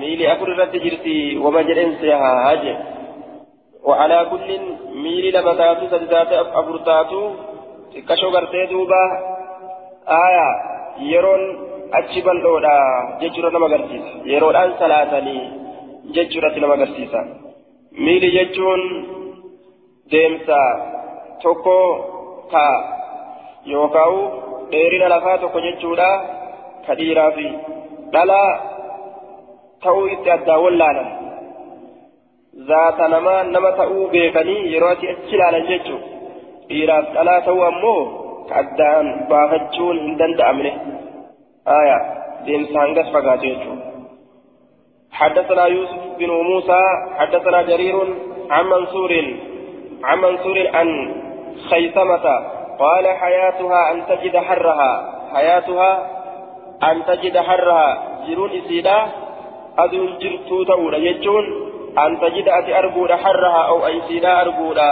[SPEAKER 1] miilii afur irratti jirti wama jedhen seehaa je وعلى كل ميل لما تاتو أفر تاتو. xiqqashoo gartee duuba aayaa yeroon achi bal'oodha jechuudha nama agarsiisa. Yeroodhaan salaatanii jechuudhaatti nama agarsiisa. Miili jechuun deemsa tokko ka yookaan dheerina lafaa tokko jechuudha ka dhiiraa fi dhalaa ta'uu itti addaa wallaalan zaata namaa nama ta'uu beekanii yeroo achi laalan jechuudha. Dhiiraaf dhalaa ta'uu ammoo addaan baafachuun hin danda'amne. Aya deemsa hangas fagaatu jechuudha. حدثنا يوسف بن موسى حدثنا جرير عن منصور عن منصور عن خيثمة قال حياتها أن تجد حرها حياتها أن تجد حرها جرون إسيدا أدون جرتو تؤول يجون أن تجد أتي أرجودا حرها أو أيسيدا أرجودا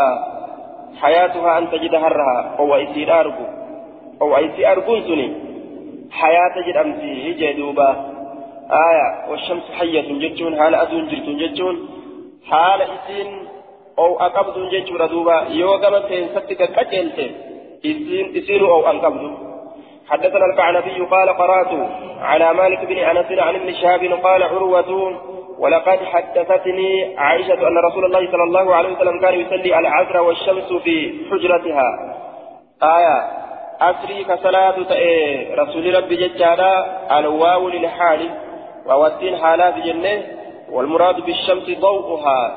[SPEAKER 1] حياتها أن تجد حرها أو أيسيدا أرجو أو أيسي أرجون سني. حياة جد أمسي جدوبا آية والشمس حية جتون حال أدون جرتون جتون حال إسين أو أقبض جتون دوبا. يوغا من ستك كجلت إسين إسين أو أنقبض حدثنا القعنبي قال قرأت. على مالك بن أنس عن ابن شهاب قال عروة ولقد حدثتني عائشة أن رسول الله صلى الله عليه وسلم كان يصلي العصر والشمس في حجرتها. آية. أسري كصلاة رسول ربي ججالا الواو للحال. ووتين حالات جنة. والمراد بالشمس ضوءها.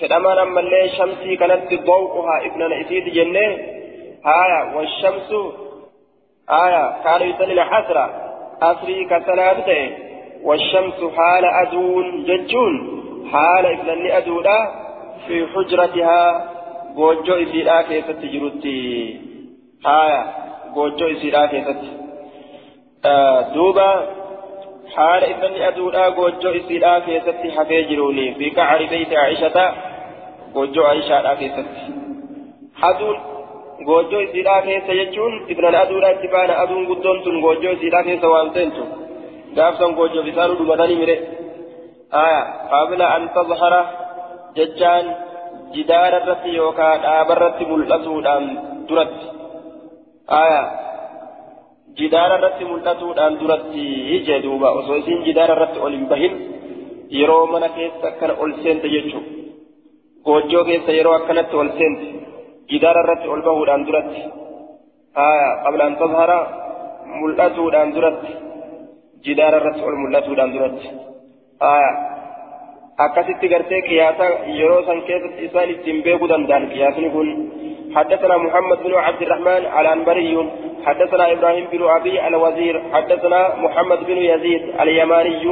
[SPEAKER 1] فلما لما اللي شمسي كانت ضوءها ابن نسيت جنة. آية. والشمس. آية. كان يصلي العصر. أسري كصلاة والشمس حال أدون ججون حال ابن أدولا في حجرتها goojjoo isiidhaa keessatti jirutti haya goojjoo isiidhaa keessatti duuba haala ibni aduudhaa goojjoo isiidhaa keessatti hafee jiruuni fi qacari beeyti aishata goojjoo aishaadhaa keessatti aduun goojjoo isiidhaa keessa jechuun ibnan aduudhaa itti baana aduun guddoon tun goojjoo isiidhaa gaafsan goojjoo bisaan dhumatanii mire haya qabla an tazhara jechaan jidaara irratti yookaan dhaaba irratti mul'atuudhaan duratti aya jidaara irratti mul'atuudhaan duratti ije duuba osoo isiin jidaara irratti ol hin bahin yeroo mana keessa akkana ol seente jechuudha goojjoo keessa yeroo akkanatti ol seente jidaara irratti ol bahuudhaan duratti aya qablaan tazhara mul'atuudhaan duratti mul'atuudhaan duratti. Aya akkasitti gartee qiyaasa yeroo san keessatti isaan ittiin beekuu danda'an qiyaasni kun حدثنا محمد بن عبد الرحمن الأنبري حدثنا إبراهيم بن أبي الوزير حدثنا محمد بن يزيد اليماني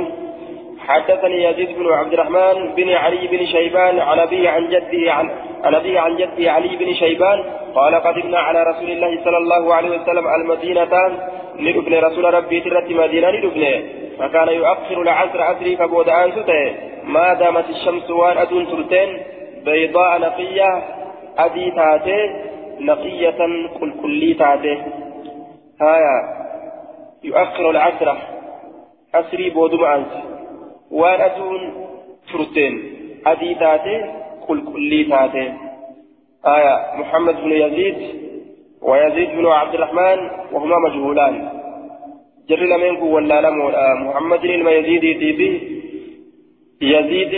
[SPEAKER 1] حدثني يزيد بن عبد الرحمن بن علي بن شيبان عن أبي عن جده عن عن أبي عن جده علي بن شيبان قال قدمنا على رسول الله صلى الله عليه وسلم المدينة ندبن رسول ربي ترت مدينة ندبن فكان يؤخر العصر أسري فبود أنسته ما دامت الشمس وان أدون ترتين بيضاء نقية أدي تاتي نقية كل كلي تاتي هايا يؤخر العصر أسري بودم أنس وان أدون ترتين أدي تاتي كل كلي تاتي آية محمد بن يزيد ويزيد بن عبد الرحمن وهما مجهولان. جر لمن ولا محمد الميزيدي به. يزيد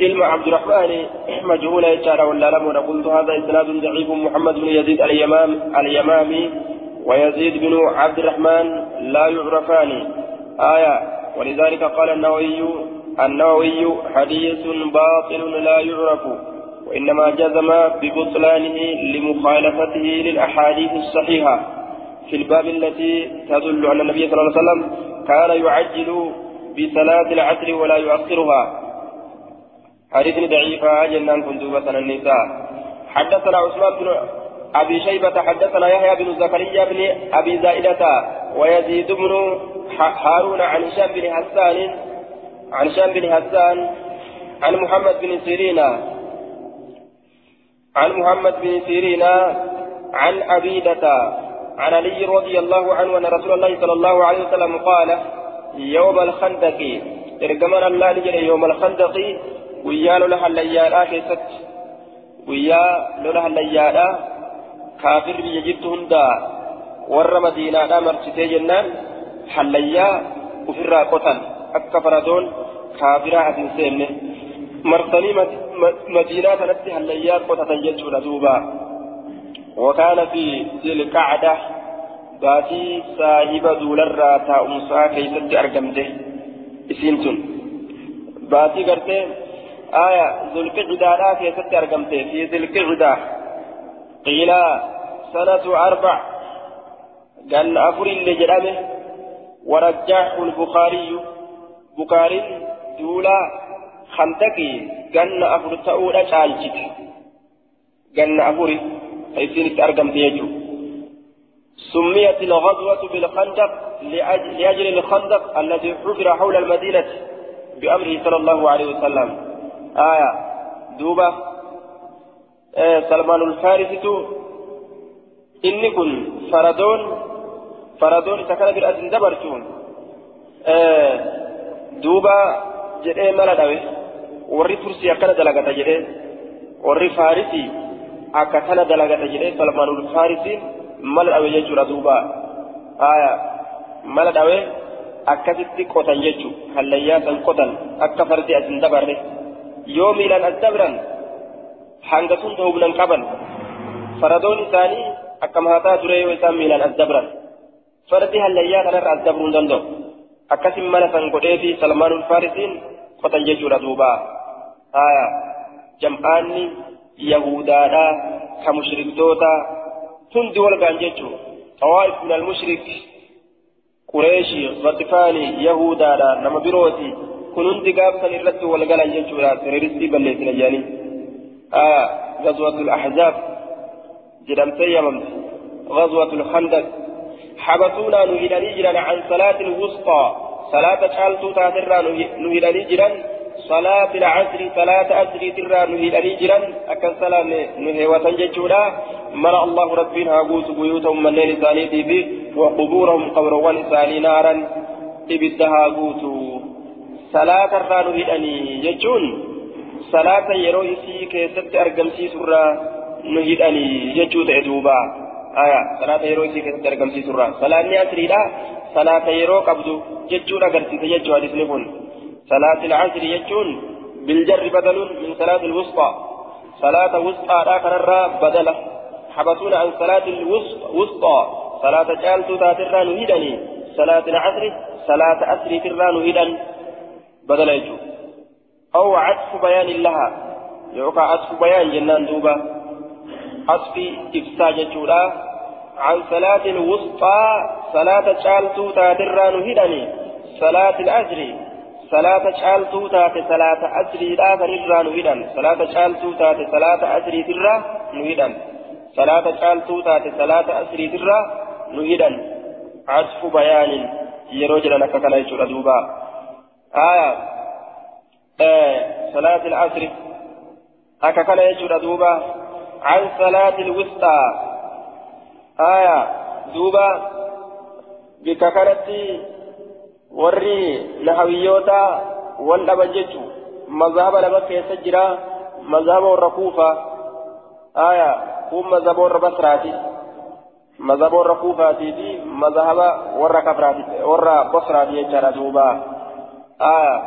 [SPEAKER 1] علم عبد الرحمن مجهول يجعل ولا لم قلت هذا إسناد ضعيف. محمد بن يزيد اليمام اليمامي. ويزيد بن عبد الرحمن لا يعرفان. آية. ولذلك قال النووي النووي حديث باطل لا يعرف. وإنما جزم ببطلانه لمخالفته للأحاديث الصحيحة. في الباب التي تدل أن النبي صلى الله عليه وسلم كان يعجل بصلاة العصر ولا يؤخرها. حديث ضعيفة جنان كندوبة النساء. حدثنا عثمان بن أبي شيبة حدثنا يحيى بن زكريا بن أبي زائدة ويزيد بن هارون عن هشام بن حسان عن هشام بن حسان عن محمد بن سيرين عن محمد بن سيرين عن عبيدة عن علي رضي الله عنه أن رسول الله صلى الله عليه وسلم قال يوم الخندق. إرجمان الله لجل يوم الخندق ويا لها الليالة كيست ويا لها الليالة كافر بيجبت هندا. ور مدينة مرتي جنان حليا وفرا قتل. أكفردون كافرة أتنسين مرتني مدينة نتي حليا قتل جتشون دوبا. وكان في ذي القعدة باتي صاحب دولرا تاؤمسا كيست أرقمته إسينتون باتي قرتي آية ذو القعدة لا كيست أرقمته في ذي القعدة قيل سنة أربع. قال أفر اللي جرامه ورجحه البخاري. بخاري دولا خندقي قال أفر تأولا شالجت قال أفر فيسين أرقم تيجو سميت الغزوة بالخندق لأجل الخندق الذي حفر حول المدينة بأمره صلى الله عليه وسلم آية دوبة آه سلمان الفارسي faradoon faradoon isa kana bira asin dabartuun duuba jedhee mala dhawe. Warri tursii akkana dalagata jedhee warri faarisii akka kana dalagata jedhee salmaanul faarisiin mala dhawe jechuudha duuba. Aya mala dhawe akkasitti qotan jechu hallayyaa san qotan akka fardi asin dabarre. Yoo miilaan as dabran hanga sun ta'uu qaban faradoon isaanii akkam haa taatu yoo isaan miilaan as dabran fardi hallayyaa kanarra as dabruu hin danda'u. Akkasin mala san godhee fi salmaanul faarisiin qotan jechuudha duuba yahudaadha ka mushriktoota hundi wal gaan jechuu tawaa'if min almushrik qureeshii gatifaanii yahudaadha nama birooti kun hundi gaafsan irratti wal galan jechuudha teroristii balleessina jedhanii haya gazwatul ahzaab جدمتي يممت غزوة الخندق حبسونا نهدني جرا عن صلاة الوسطى صلاة شالتو تاترا نهدني جرا صلاة العصر صلاة أسري ترى نهدني جرا أكن صلاة نهوة ججولا مرى الله ربنا هاقوس بيوتهم من ليل ثانيتي به وقبورهم قبروان ثاني نارا. إبدها قوتو صلاة الرا نهدني ججون صلاة يرو إسي كيست أرقمسي سرا nu hidhanii jechuu ta'e duuba aya salaata yeroo isii keessatti argamsiisurra salaanni asriidha salaata yeroo qabdu jechuudha agarsiisa jechuu hadisni kun salaati asri jechuun biljarri badaluun min salaati lwusxaa salaata wusxaadha kanarraa badala حبسونا عن صلاة الوسطى صلاة جالتو تاتران هدني صلاة العصر صلاة أسري تران هدن بدل يجو. أو عطف بيان لها. يوقع عطف بيان جنان دوبا. أصفي إفسا جتشورا عن صلاة الوسطى. صلاة شالتو تاتران هدني صلاة الأجر صلاة شالتو تات صلاة أجري لا تنران هدن صلاة شالتو تات صلاة أجري ترى نهدن صلاة شالتو تات صلاة أجري ترى نهدن عصف بيان يروجل لك كلا يجور دوبا آية آه صلاة العصر أكا كلا يجور دوبا عن صلاة الوسطى آية دوبا بككرتي وري نحويوتا والأبا جيتشو مذهب لما كيس جرا مذهب الركوفة آية هم مذهب البصراتي مذهب الركوفة في مذهب ورا كفراتي ورا بصراتي يجرا دوبا آية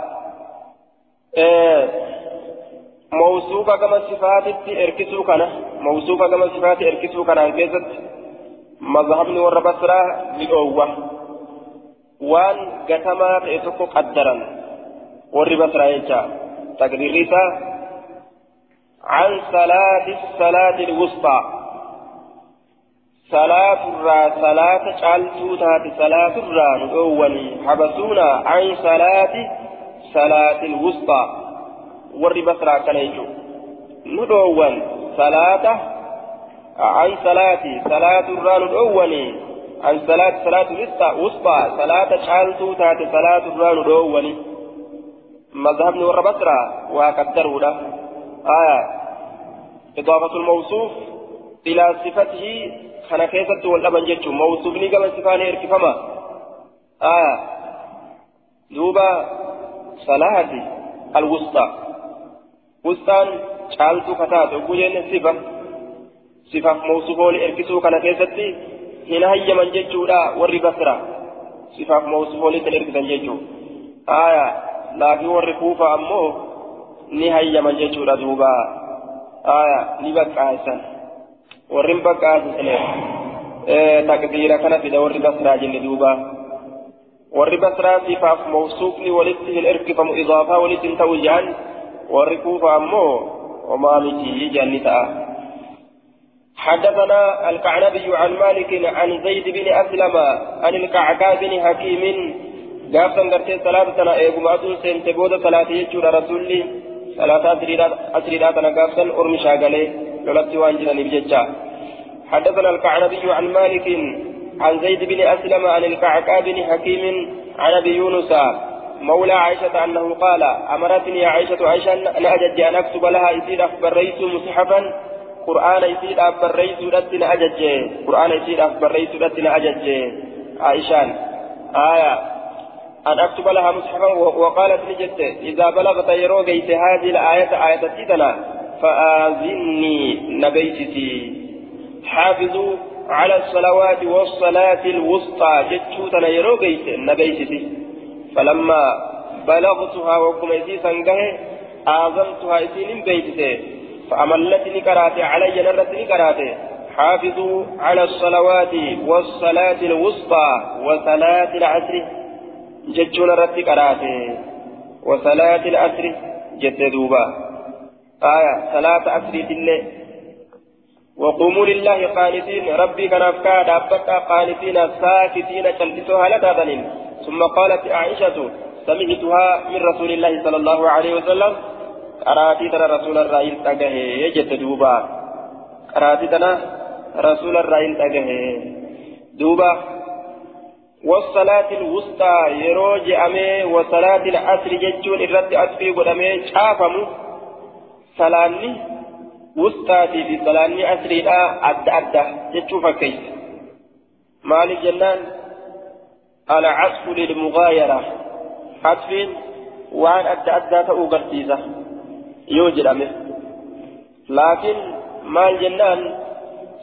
[SPEAKER 1] إيه موصوفة كما صفات اركسو كنا موصوفة كما صفات اركسو كنا انكست مذهبني ورا بصرة وان قتما تأتوكو قدرا ورا بصرة يجا تقدير عن صلاة الصلاة الوسطى صلاة الرا صلاة شالتو تاتي صلاة الرا نؤوني حبسونا عن صلاة صلاة الوسطى jechuun nu dhoowwan salaata an salaati salaatu irraa nu dhoowwani. Wusxaa salaata caaltuu taate salaatu irraa nu dhoowwani mazhabni warra basraa waa qaddaruudha aya idaafatu lmawsuuf ilaa sifatihi kana keessatti wal dhaban jechuun mawsuufni gama sifaanii erkifama aya duuba salaati alwusxaa wusxaan caaltuu kataate oguu jenne sifa sifaaf mawsufooli erkisuu kana keessatti hin hayyaman jechuudha warri basra sifaaf mawsufooli kan erkisan jechuu aya laakiin warri kuufa ammoo ni hayyaman jechuudha duuba aya ni baqqaasan warri baqqaasisne takdiira kana fida warri basraa jenne duuba warri basraa sifaaf mawsuufni walitti hin erkifamu idaafaa walitti hin ta'u jedhan warri kuufa ammoo homaa miti janni ta'a حدثنا الكعنبي عن مالك عن زيد بن أسلم عن الكعكاء بن حكيم. قافا قرتي صلاة تنا إيقما أدون سنت بودا صلاة يجور رسولي صلاة أسريدا تنا قافا أرمي شاقلي. لولت وانجنا نبججا. حدثنا الكعنبي عن مالك عن زيد بن أسلم عن الكعكاء بن حكيم عن أبي يونس. مولى عائشة أنه قال أمرتني عائشة عائشة أن أجد أن أكتب لها إذ أخبريت مصحفا قرآن يسيد أبريت رتنا أجج قرآن يسيد أبريت رتنا أجج عائشان آية أن أكتب لها مصحفا وقالت لجدت إذا بلغت يرو جيت هذه الآية آية تيتنا فآذني نبيتتي حافظوا على الصلوات والصلاة الوسطى جتشوتنا يرو جيت نبيتتي فلما بلغتها وكم سنجه آذنتها إسين بيتتي فأملتني كراتي علي نرتني كراتي حافظوا على الصلوات والصلاة الوسطى وصلاة العصر. جتشون رتي كراتي وصلاة العصر. جت دوبا. آية صلاة عصر الله وقوموا لله قانتين. ربي كان أفكار دابتا قانتين ساكتين تلبسوها لتابنين ثم قالت عائشة سمعتها من رسول الله صلى الله عليه وسلم qaraatii tana rasuula irraa hin dhagahe jette duuba. Qaraatii tana rasuula irraa hin dhagahe duuba والصلاة الوسطى يروج أمي وصلاة العصر جتون الرد أسفي قدامي شافمو صلاني وسطى في صلاني عصري لا أدى أدى جتشوف كيس مال الجنان العصف للمغايرة عصف وان أدى أدى تأوغرتيزة laakiin maal jennaan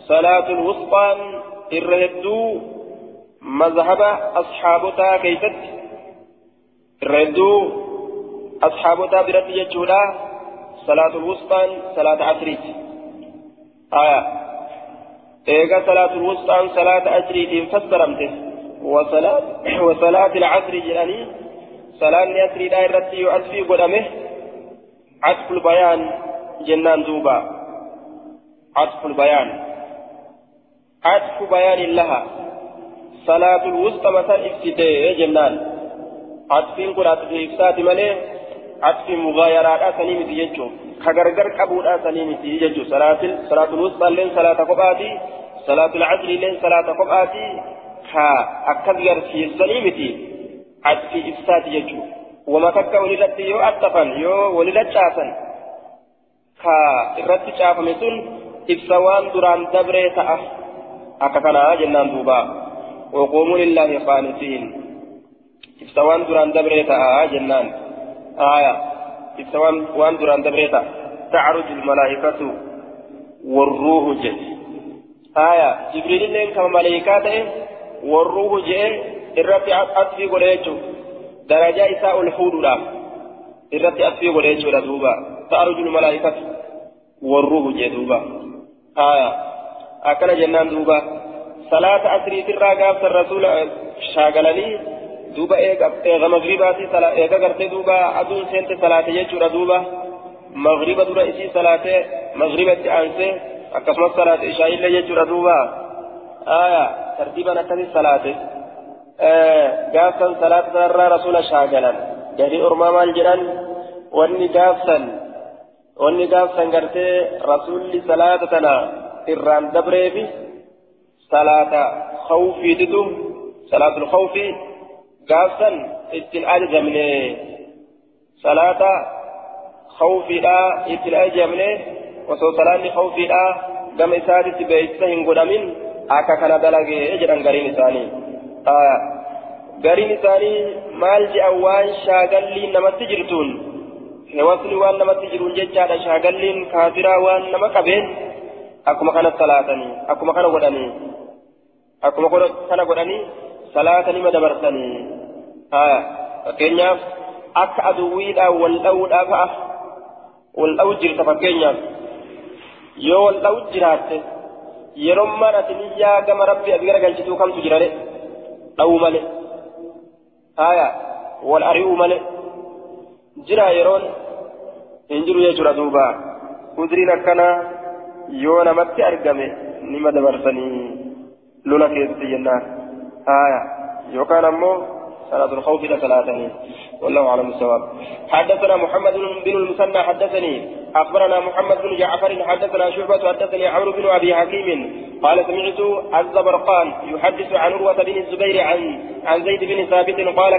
[SPEAKER 1] salaatul wusxaan irra hedduu mazhaba asxaabotaa keeysatti irra hedduu asxaabotaa biratti jechuudha salaatul wusxaan salaata asriiti aya eega salaatul wusxaan salaata asriitiin fassaramte وصلاة العصر جلاني صلاة العصر دائرة يؤسفي قدمه عطف البيان جنان دوبا عطف البيان عطف بيان لها صلاة الوسطى مثلا افتداء جنان عطفين قل عطف إفساد مليه عطف مغايرات سنين يجو كغرغر قبول سنين يجو صلاة صلاة الوسطى لين صلاة قباتي صلاة العصر لين صلاة قباتي كا أكد يرسي سنين عطف إفساد يجو وما تكا ولدت يو أتفن يو ولدت شافن كا إرت شافن سن إبسوان دران دبري تأه. أكفنا جنان دوبا. وقوموا لله قانتين. إبسوان دران دبري تأه جنان. آية. إبسوان وان دران دبري تأه. تعرج الملائكة والروح جد آية. جبريل لين كما ملائكاته والروح جد إرت أطفي قريتشو. درجة إساء الحودودhaaf irratti asfii godhe jechuudha duuba ta'arujul malaa'ikatu warruuhu jee duuba haya akkana jennaan duuba salaata asriitirraa gaafsan rasuula shaagalanii duuba eega magribaati eega gartee duuba aduun seente salaate jechuudha duuba magriba dura isii salaate magribatti aansee akkasumas salaate ishaa'illee jechuudha duuba haya tartiiban akkasii salaate gaafsan salaata sanarraa rasuula shaagalan gadi ormaa maal jedhan wanni gaafsan wanni gaafsan gartee rasuulli salaata tana irraan dabreefi salaata khawfiititu salaatul khawfii gaafsan ittiin ajajamne salaata khawfiidha ittiin ajajamne osoo salaanni khawfiidha gama isaatitti beeksisa hin godhamin akka kana dalagee jedhan gariin isaanii gariin isaanii maal jedhan waan shaagalliin namatti jirtuun? Hewasni waan namatti jiruun jechaadha shaagalliin kaafiraa waan nama qabeen? Akkuma kana salaatanii akkuma kana godhanii akkuma kana godhanii salaatanii madabarsanii. Fakkeenyaaf akka aduwwiidhaan wal dha'uudhaa wal dha'u jirta fakkeenyaaf. Yoo wal dha'u jiraatte yeroo mana ati niyyaa gama rabbi ati garagalchituu kamtu jirare haya wal ari'uu malee jira yeroon hin jiru jechuudha duuba udriin akkana yoo namatti argame nima dabarsanii lola keessatti jennaan آية يوكان أمو صلاة الخوف لثلاثة والله أعلم الصواب حدثنا محمد بن المثنى حدثني. أخبرنا محمد بن جعفر حدثنا شعبة حدثني عمرو بن أبي حكيم قال سمعت الزبرقان يحدث عن عروة بن الزبير عن عن زيد بن ثابت قال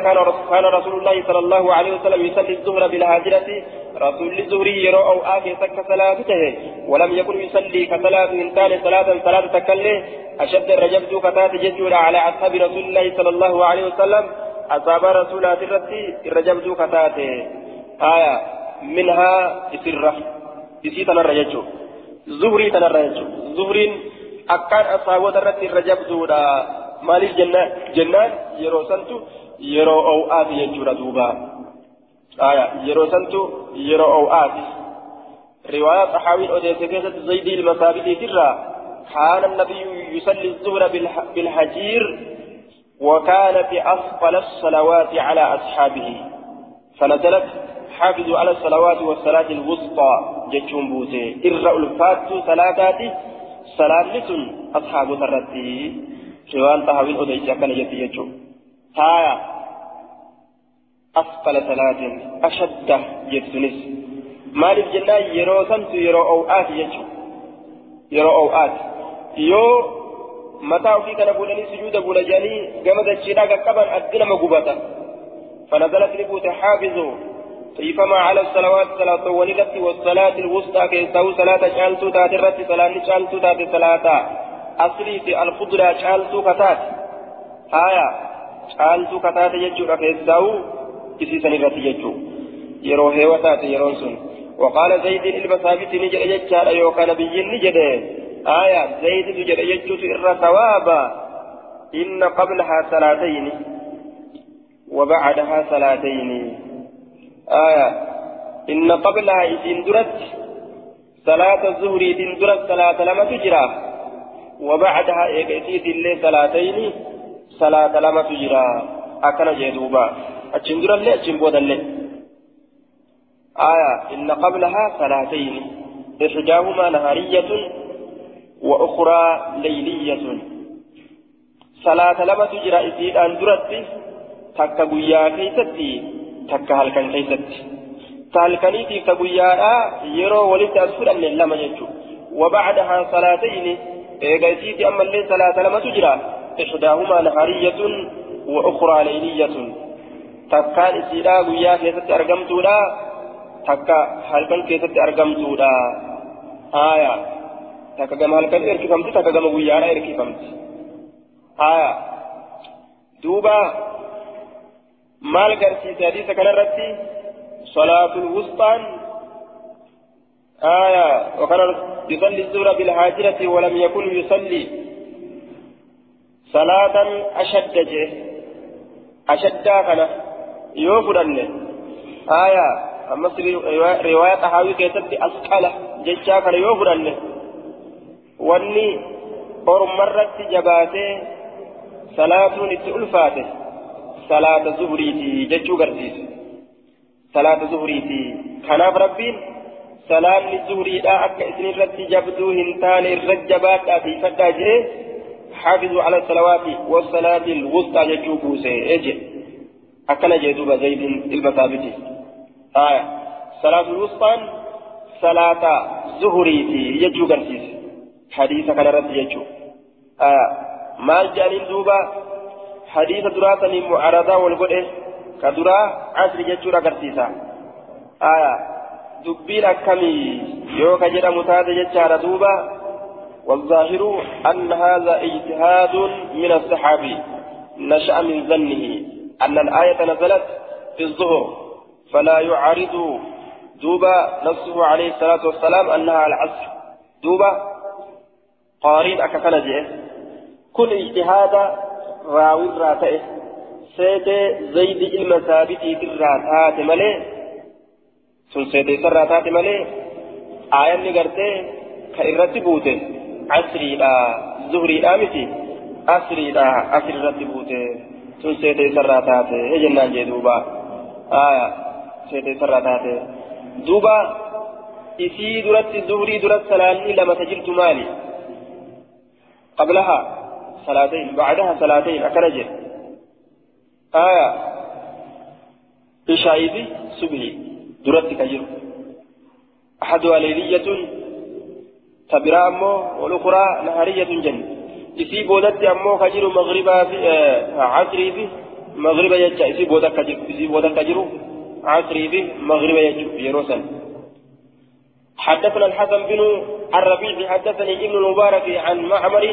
[SPEAKER 1] كان رسول الله صلى الله عليه وسلم يصلي الظهر بالهاجرة رسول الزهري يرى أو آتي سك صلاته. ولم يكن يصلي كصلاة إنسان صلاة صلاة تكله أشد الرجبت كتات جدول على أصحاب رسول الله صلى الله عليه وسلم. أصاب رسولات الرتي الرجبت كتاته آية منها إسرة. إسي تنرى يجو زهري تنرى يجو زهرين أكان أصابوت الرتي الرجبت مالي جنة جنان يرو سنتو يرو أو آتي يجو دوبا. آية يرو سنتو يرو أو آتي. رواية صحابي أوديس كيسة زيد المسابد ترى كان النبي يصلي الظهر بالحجير وكان في أفضل الصلوات على أصحابه. فنزلت حافظوا على الصلوات والصلاة الوسطى جتشون بوسي. إر ألفات صلاتاتي صلاة أصحاب ترتي. شوان تهوين أديسا كان يتي يجو هايا أفضل صلاة أشد جتسنس مالك جنة يرو سنت يرو أوآت يجو. يرو أوآت يو kana fuudhanii sujuuda fuudha jedhanii gama dachiidhaa qaqqaban addi nama gubata فنزلت لبوت حافظوا فيفما على الصلوات صلاة ولدت والصلاة الوسطى كيساو صلاة شالتو تات الرت صلاة شالتو تات صلاة. أصلي في الخضرة شالتو كتات. آية شالتو كتات يجو كيساو إسي سنرت يجو يرو هيوتات يرون سن وقال زيد البسابت نجد يجار يوكا نبي نجد آية زيد تجد يجوت إر ثوابا إن قبلها صلاتين وبعدها صلاتين آية إن قبلها إذن درت صلاة الظهر إذن درت صلاة لما تجرى وبعدها إيقاتيت اللي صلاتين صلاة لما تجرى أكن جدوبا أتشن درت اللي أتشن بودا اللي آية إن قبلها صلاتين إحداهما نهارية وأخرى ليلية. صلاة لما تجرى إسيد أن درت تكا قويا كيستي تكا هلكا كيستي تهلكنيتي كقويا يرو ولد أسفل من لما يجو وبعدها صلاتين إيغايتيت أما اللي صلاة لما تجرى إحداهما نهارية وأخرى ليلية. تكا إسيدا قويا كيستي أرقمتودا تكا هلكا كيستي أرقمتودا آية takka gama halkan erkifamti takka gama guyyaadha erkifamti haya duuba maal garsiise hadiisa kanarratti salaatul wusxaan آية وكان يصلي الظهر بالهاجرة ولم يكن يصلي صلاة أشد جه أشد كان يوفر آية أما رواية حاوي كيست أسقلة جيشا كان يوفر wanni ormarratti jabaatee salaatuun itti ulfaate salaata zuhuriiti jechuu garsiisa salaata zuhuriiti kanaaf rabbiin salaanni zuhuriidha akka isinirratti jabduu hin taane irra jabaadhaa tiifadhaa jedhee حافظوا على الصلوات والصلاة الوسطى جتشو بوسي أجي أكنا جيدوبا زيد المثابتي آية صلاة الوسطى صلاة زهريتي يجو قرسيس حديث كان رد يجو آه مال جانين دوبا حديث دراسة معارضة والقدس كدرا عصر يجو رقرسيسا آه دبين أكمي يوكا جرى متاد يجار دوبا والظاهر أن هذا اجتهاد من الصحابي نشأ من ظنه أن الآية نزلت في الظهر فلا يعارض دوبا نفسه عليه الصلاة والسلام أنها العصر. دوبا؟ قارين أكفل جئ كن اجتهاد راوي الراتئ سيد زيد المثابتي الراتات ملي سن سيد الراتات ملي آية نقرتي كإرتي بوته عصري لا زهري لا متي عصري لا عصري رتي بوته سن سيد الراتات جنان جدوبا آية سيد الراتات دوبا إسي درت الظهري درت سلاني لما تجلت مالي قبلها صلاتين بعدها صلاتين أكرجل آية إشايبي سبهي درت كجر أحدها ليلية تبرا أمو جن إسي بودت أمو كجر مغربا في آه عصري في مغربا يجا إسي بودت كجر إسي بودت كجر عصري في مغربا يجا يروسن حدثنا الحسن بن الربيع حدثني ابن المبارك عن معمر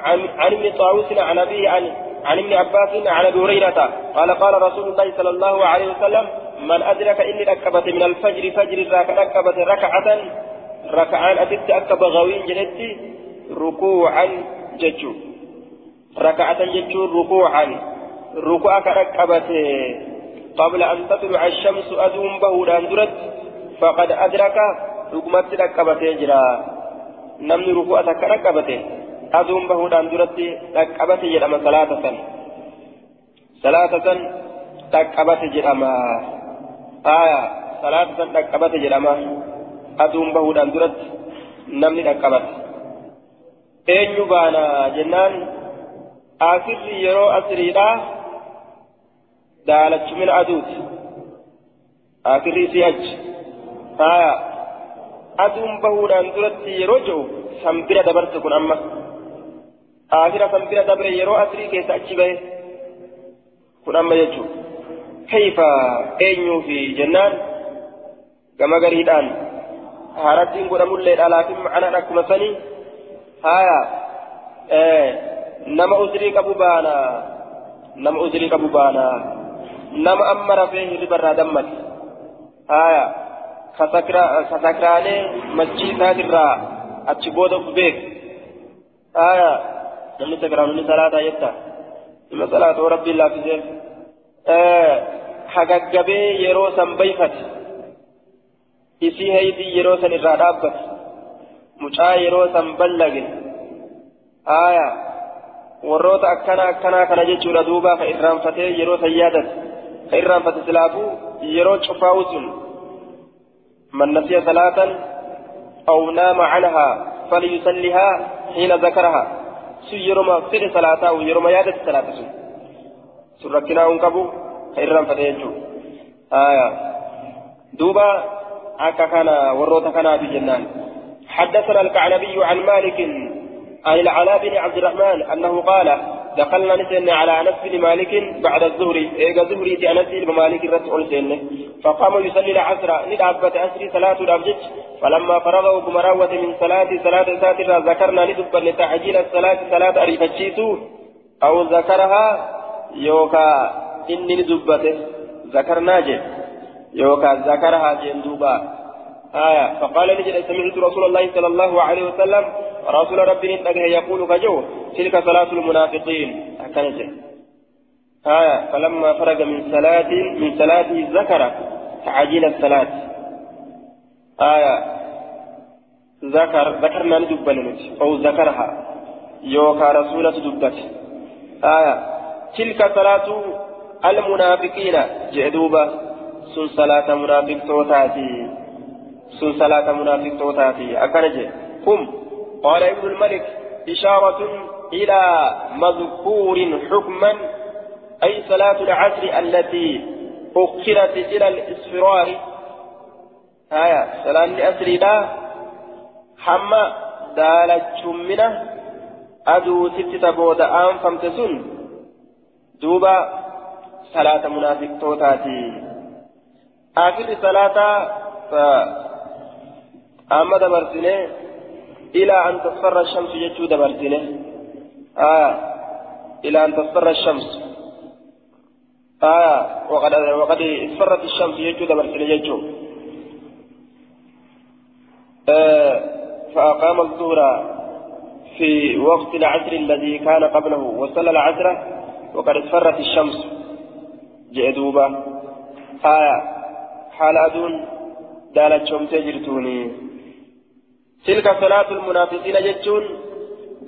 [SPEAKER 1] عن عن ابن طاووس عن أبيه عن عن ابن عباس عن أبي هريرة قال قال رسول الله صلى الله عليه وسلم من أدرك إني ركبت من الفجر فجر ركبت ركعة ركعان أتت أكب غوين جلتي ركوعا ججو ركعه ججو ركوعا ركوعك ركبت قبل ان تطلع الشمس ادوم بهودان درت فقد ادرك ركمت ركبت جرا نمني ركوعتك ركبت dhaqqabate jedhama salaata san salaata san dhaqqabate jedhama aya salaata san dhaqqabate jedhama aduun bahuudhaan duratti namni dhaqqabate eenyu baana jennaan asirri yeroo asiriidha daalachumina aduuti asirri isii achi aya aduun bahuudhaan duratti yeroo jiru sanbira dabarte kun amma آخر فنبرا دبر يرو أسري كيس أجيبه كن أما يجو كيف أينيو في جنان كما قريدان هارتين قد مولي الآلافين معنا نكما سني هايا إيه نما أسري كبوبانا نما أسري كبوبانا نما أمر فيه لبرا دمت هايا كسكراني مسجد هذا أتشبوده بيك آية namni sagaraan ni salaataa jetta ima salaatoo rabbiin laaffisee hagaggabee yeroo san bayfate isii haydii yeroo san irraa dhaabbate mucaa yeroo san ballage aya warroota akkana akkanaa kana jechuudha duuba ka irraanfatee yeroo san yaadate ka irraanfate silaafuu yeroo cufaa'u sun من نسي صلاة أو نام عنها فليصلها حين ذكرها sun yeroo ma fedhe salaataa yeroo ma yaadate salaata sun sun rakkinaa hin qabu ka irraanfate jechuudha aya duuba akka حدثنا الكعنبي عن مالك عن العلاء بن عبد الرحمن أنه قال دخلنا نسن على أنس بن مالك بعد الظهر. إيجا ظهري أنس بن مالك رسول سنه فقام يصلي العصر. ندعبت أسري صلاة الأبجد فلما فرغه بمراوة من صلاة صلاة ساتر ذكرنا ندب لتعجيل الصلاة صلاة أريفتشيسو أو ذكرها يوكا إني ندبته ذكرنا جد يوكا ذكرها جندوبا. آية. فقال نجد سمعت رسول الله صلى الله عليه وسلم. رسول ربي نتقه يقول كجو تلك صلاة المنافقين. أكنجه آية. فلما فرغ من صلاة من صلاته ذكر تعجيل الصلاة. آية. ذكر ذكرنا ندبن أو ذكرها. يوكا رسولة دبت آية. تلك صلاة المنافقين. جئدوبة سن صلاة منافق توتاتي. سن صلاة منافق توتاتي أكنجه هم قال ابن الملك إشارة إلى مذكور حكما أي صلاة العصر التي أخرت إلى الإسفرار آية صلاة العصر لا حما دالت منه أدو ست تبود آن فمتسن دوبا صلاة منافق توتاتي آخر صلاة ف أما دبرسنه إلى أن تصفر الشمس يجو دبرسنه آه إلى أن تصفر الشمس. آه وقد وقد اصفرت الشمس يجو دبرسنه يجو آه فأقام الظهر في وقت العصر الذي كان قبله وصلى العصر وقد اصفرت الشمس. جئدوبا آية حال أدون دالت شمس جرتوني. تلك صلاة المنافقين جتون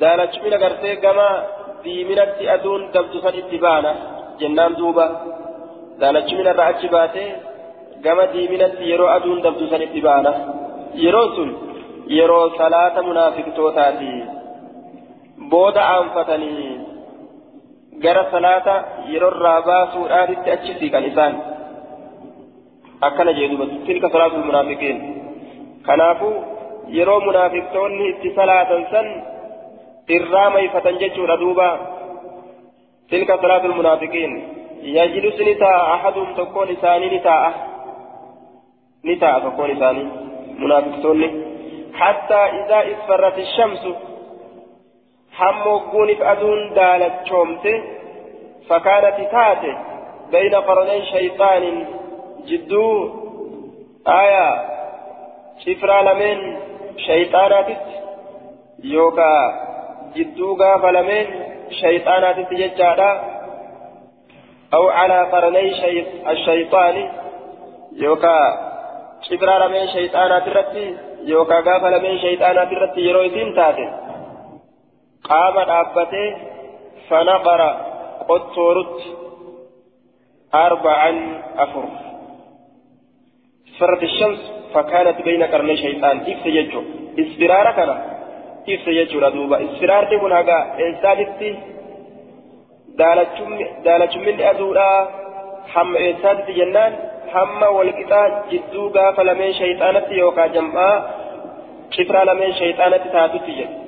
[SPEAKER 1] دالت من غرتي كما ديمنت أدون دبت اتبانا جنان دوبا دالت من الرأج باتي كما ديمنت يرو أدون دبت اتبانا يروسون يرو صلاة منافق توتاتي بودا أنفتني جرى صلاة يرو الرابع سورة تأتشتي كان إسان أكنا جيدو تلك صلاة المنافقين كنافو يرو منافقتوني اتصلاة سن إرامي فتنججو ردوبا تلك صلاة المنافقين يجلس نتاء أحدهم تكون لساني نتاء نتاء تكون لساني منافقتوني حتى إذا اصفرت الشمس حموقون فأدون دالت شومته فكانت تاتي بين قرني شيطان جدو آية شفرا لمن يوكا جدو غاف لمن شيطانات تججادا أو على قرني شيط الشيطان يوكا شفرا لمن شيطانات الرتي يوكا غاف لمن شيطانات الرتي يرويتين تاتي قام دابته فنقر قطورت أربعا أفر فرت الشمس فكانت بين قرني شيطان إفس يجو إسفرار كان إفس يجو ردوبا إسفرار تكون هكا إنسانتي دالة من أدولا هم إنسانتي جنان هم والقطاع جدو غاف لمن شيطانتي يوكا جمعا شفرا لمن شيطانتي تاتي جنان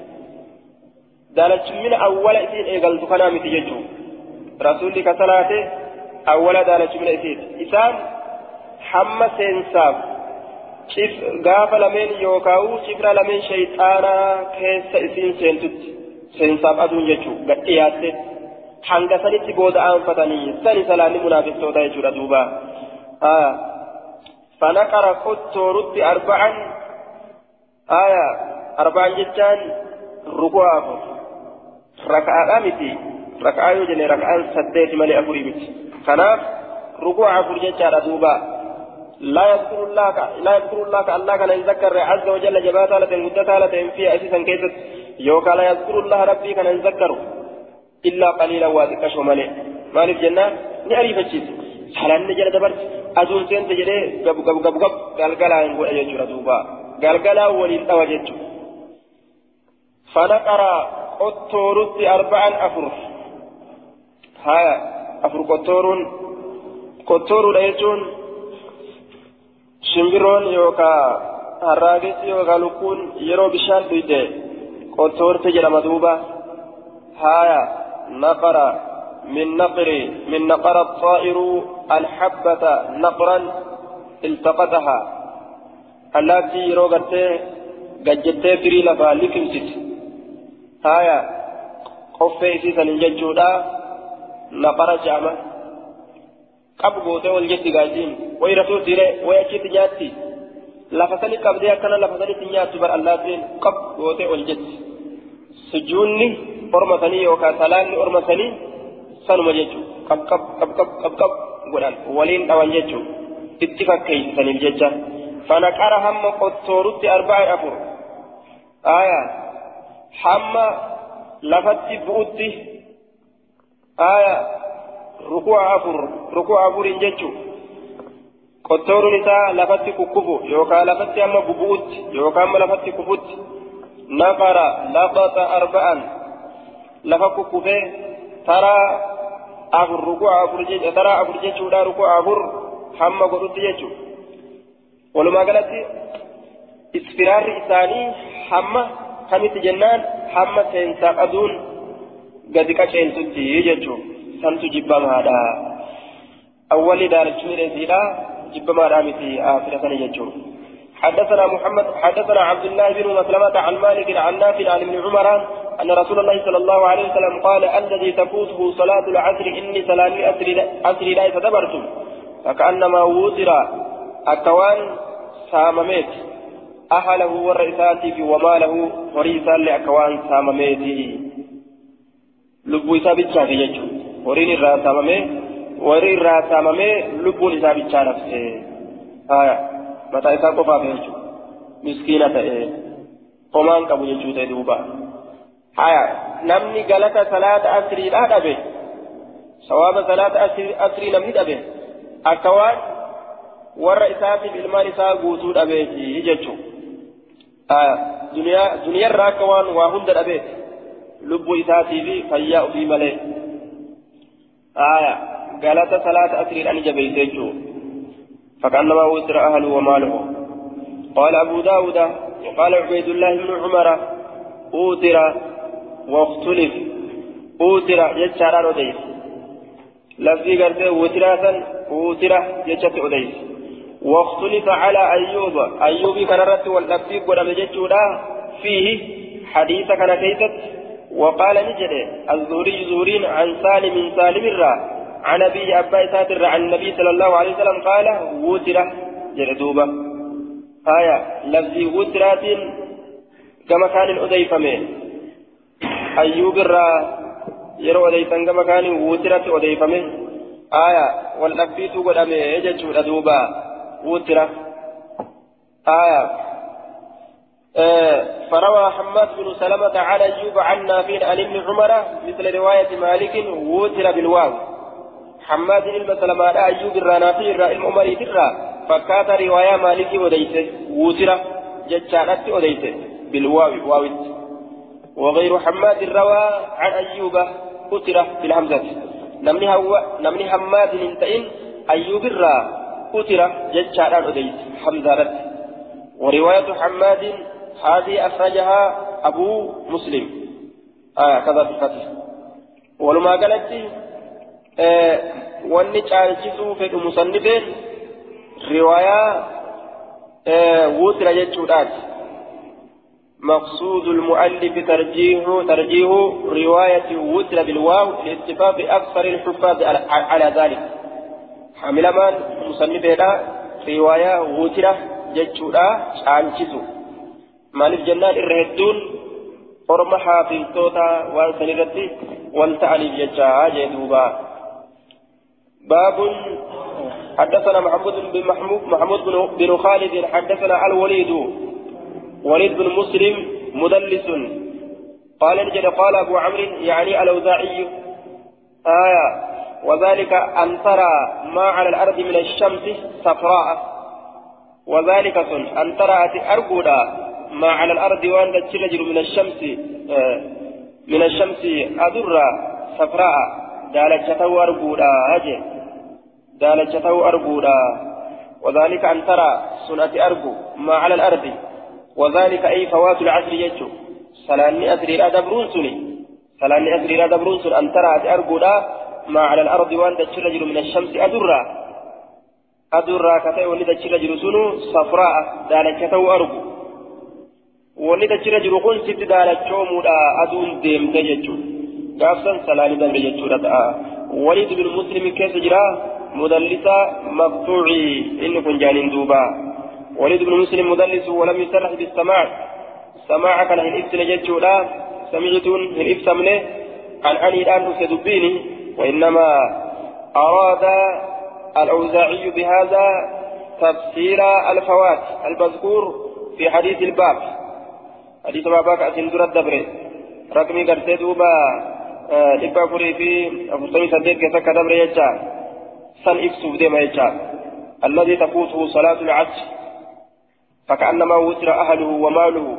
[SPEAKER 1] daalachumina awwala isiin eegaltu kanaa miti jechuun rasuulli ka salaate awwala daalachumina isiiti. Isaan hamma seensaaf gaafa lameen yookaa'u cifra lameen shayxaanaa keessa isiin seentutti seensaaf aduun jechuun gad dhiyaatte hanga sanitti booda aanfatanii sani salaanni munaafiqtoota jechuudha duuba فنقر قطورت أربعا آية أربعا جتان ركوع raka'aadhaa miti raka'aa yoo jenne raka'aan saddeeti malee afurii miti kanaaf rukuu afur jechaadha duuba لا يذكر الله لا يذكر الله كالله كان يذكر عز وجل جبات على تنقد على تنفي أسيسا كيست يوكا لا يذكر الله ربي كان يذكر. إلا قليلا واثق شمالي مالك جنة؟ نعرف الشيء سلام نجل دبرت. أزول سنت جري قب قب قب قب. قال قلا ينقل أجل دوبا. قال قلا ولين أوجدت فنقرأ qottoorutti arba'an afur haya afur qottooruun qottooruudha jechuun shimbiroon yookaa harraagessi yookaa lukkuun yeroo bishaan dhuyde qottoorte jedhama duuba haya naqara من نقر من نقر الطائر الحبة نقرا التقطها التي روغتي قجتي فري لفا لكمست haya qoffee isiisanin jechuudha naqara jaama qabu gootee ol jetti gaasiin wayi rafuu diree wayi achitti nyaatti lafa sani qabdee akkana lafa sanitti nyaattu bar allaattiin qab gootee ol jetti sujuunni orma sanii yookaan salaanni orma sanii sanuma jechuudha qab qab qab qab qab qab godhan waliin dhawan jechuudha itti fakkeessaniif jecha fanaqara hamma qottoorutti arba'in afur aayaa. hamma lafatti bu'utti aya rukuu afur rukuu afuriin jechu. Qottooruun isaa lafatti kukkufu yookaan lafatti amma bubu'utti yookaan amma lafatti kufutti. Naqara laqata arba'an. Lafa kukkufee taraa afur rukuu afur jechuudha taraa afur jechuudha rukuu afur hamma godhutti jechuudha walumaa galatti isfiraarri isaanii hamma kamitti jennaan? Hamma seensaa qaduun gadi qaceeltutti jechuun jibbamaadha. Awwalli daalachuun dheesiidha. Jibbamaadha miti aafira sana jechuun. حدثنا محمد حدثنا عبد الله بن مسلمة عن مالك عن نافع عن ابن عمر أن رسول الله صلى الله عليه وسلم قال الذي تفوته صلاة العصر إني صلاة العصر لا يتدبرتم فكأنما وزر أكوان سامميت أهله والرئيسات وماله وريسا لأكوان سامميته لبو إسا الرا ساممي ورين الرا ساممي لبو إسا بيتشا نفسه آية متى إسا قفا في يجو مسكينة إيه قمان قبو يجو تدوبا آية نمني غلطة صلاة أسري لا دبي ثواب صلاة أسري, أسري نمني دبي أكوان warra isaatiif ilmaan isaa guutuu dhabeeti jechuun آه دنيا دنيا الراكوان وهند الأبيت لب إساتي في فياء في ملئ آية. قالت صلاة أسر أن جبيتجو فكأنما وزر أهله وماله. قال أبو داود وقال عبيد الله بن عمر أوتر واختلف. أوتر يجشار أديس لفظي قرته وتراثا أوتر يجشت أديس واختلف على أيوب أيوب كان رت واللفظي قدام جتشودا فيه حديث كان كيست وقال نجد الزهري زهرين عن سالم سالم الرا عن أبي أبا ساتر عن النبي صلى الله عليه وسلم قال وتر جردوبة آية لفظي وترات كما كان أضيفمه. أيوب الرا يرو أضيفن كما كان وترت أضيفمه. آية والأكبيت قدامه يجد دوبا وترة آية فروى حماد بن سلمة على أيوب عن نافع عن ابن عمر مثل رواية مالك وتر بالواو. حماد بن سلمة على أيوب الرانافي الرائم عمر ترى فكات رواية مالك وديته وتر جتشانت وديته بالواو واو. وغير حماد روى عن أيوب وتر بالهمزة نمني هو نمني حماد انتئن أيوب الرا أتر جتشاران أديس حمزة ورواية حماد هذه أخرجها أبو مسلم. آه كذا في الفتح. ولما قالت آه wanni caalchisuu fedhu musannifeen riwaayaa wutira jechuudhaati مقصود المؤلف ترجيح ترجيح رواية وتر بالواو لاتفاق أكثر الحفاظ على ذلك. حملمان مصنفيدا رواية شانشيسو مالف جنان الرهدون فرما حافظتوتا وان سنرتي وان تعليف جتشا جدوبا باب حدثنا محمود بن محمود محمود بن خالد حدثنا الوليد وليد بن مسلم مدلس. قال نجد قال أبو عمرو يعني الأوزاعي آية وذلك أن ترى ما على الأرض من الشمس صفراء. وذلك أن ترى أرجودا ما على الأرض وأن تشرجر من الشمس آه من الشمس أدرا صفراء. دالتشتو أرجودا هجي. دالتشتو أرجودا وذلك أن ترى سنة أرجو ما على الأرض. وذلك أي فوات العصر يجو. سلاني أسري لا دبرون سني. سلاني أسري لا دبرون سن أن ترى أرجودا ما على الأرض وأن تشرجر من الشمس. أدرا أدرا كتاي ولد تشرجر سنو صفراء. دالتشتو أرجو ولد تشرجر كن ست دالتشو مودا أدون ديم تججو gaafsan salaanii dabre jechuudha وليد بن مسلم كيف جرا مدلسة مقطوعي إن كن جانين دوبا وليد بن مسلم مدلس ولم يصرح بالسماع سماع كان هن إبسن جتشولا سمعتون هن إبسمنه عن عني الآن سدبيني وإنما أراد الأوزاعي بهذا تفسير الفوات المذكور في حديث الباب حديث ما باك أسندر الدبر رقمي قرتي دوبا afurii fi afurtamii saddeet keessa akka dabre jecha san ibsuuf deema jecha. Alladii tafuutuhu salaatu lcasr فكأنما وتر أهله وماله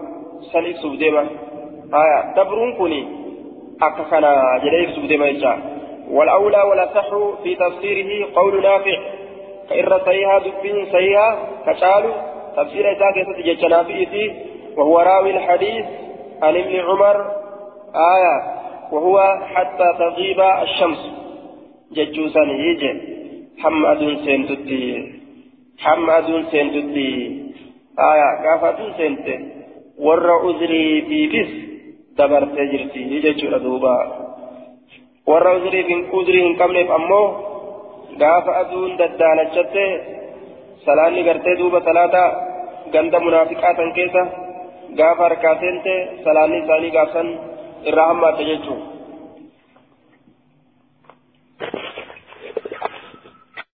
[SPEAKER 1] سن إبسوف ديما آية دبرون كوني أكفنا جلي إبسوف ديما يجا والأولى والأصح في تفسيره قول نافع فإن سيها دبين سيها كشالو تفسير إذا كيست جيش نافئتي وهو راوي الحديث عن ابن عمر آية وهو حتى تغيب الشمس. ججوسا يجي حماد سنتتي حماد سنتتي آية قافتون سنتي ور عذري في بس دبرت جرتي. يجي دوبا ور عذري في عذري إن كملف أمو. قاف أدون ددانجته سلاني قرتي دوبا ثلاثة. غند منافقات gaafa harkaa seente salaanni isaanii gaafsan irraa hammaate jechuudha.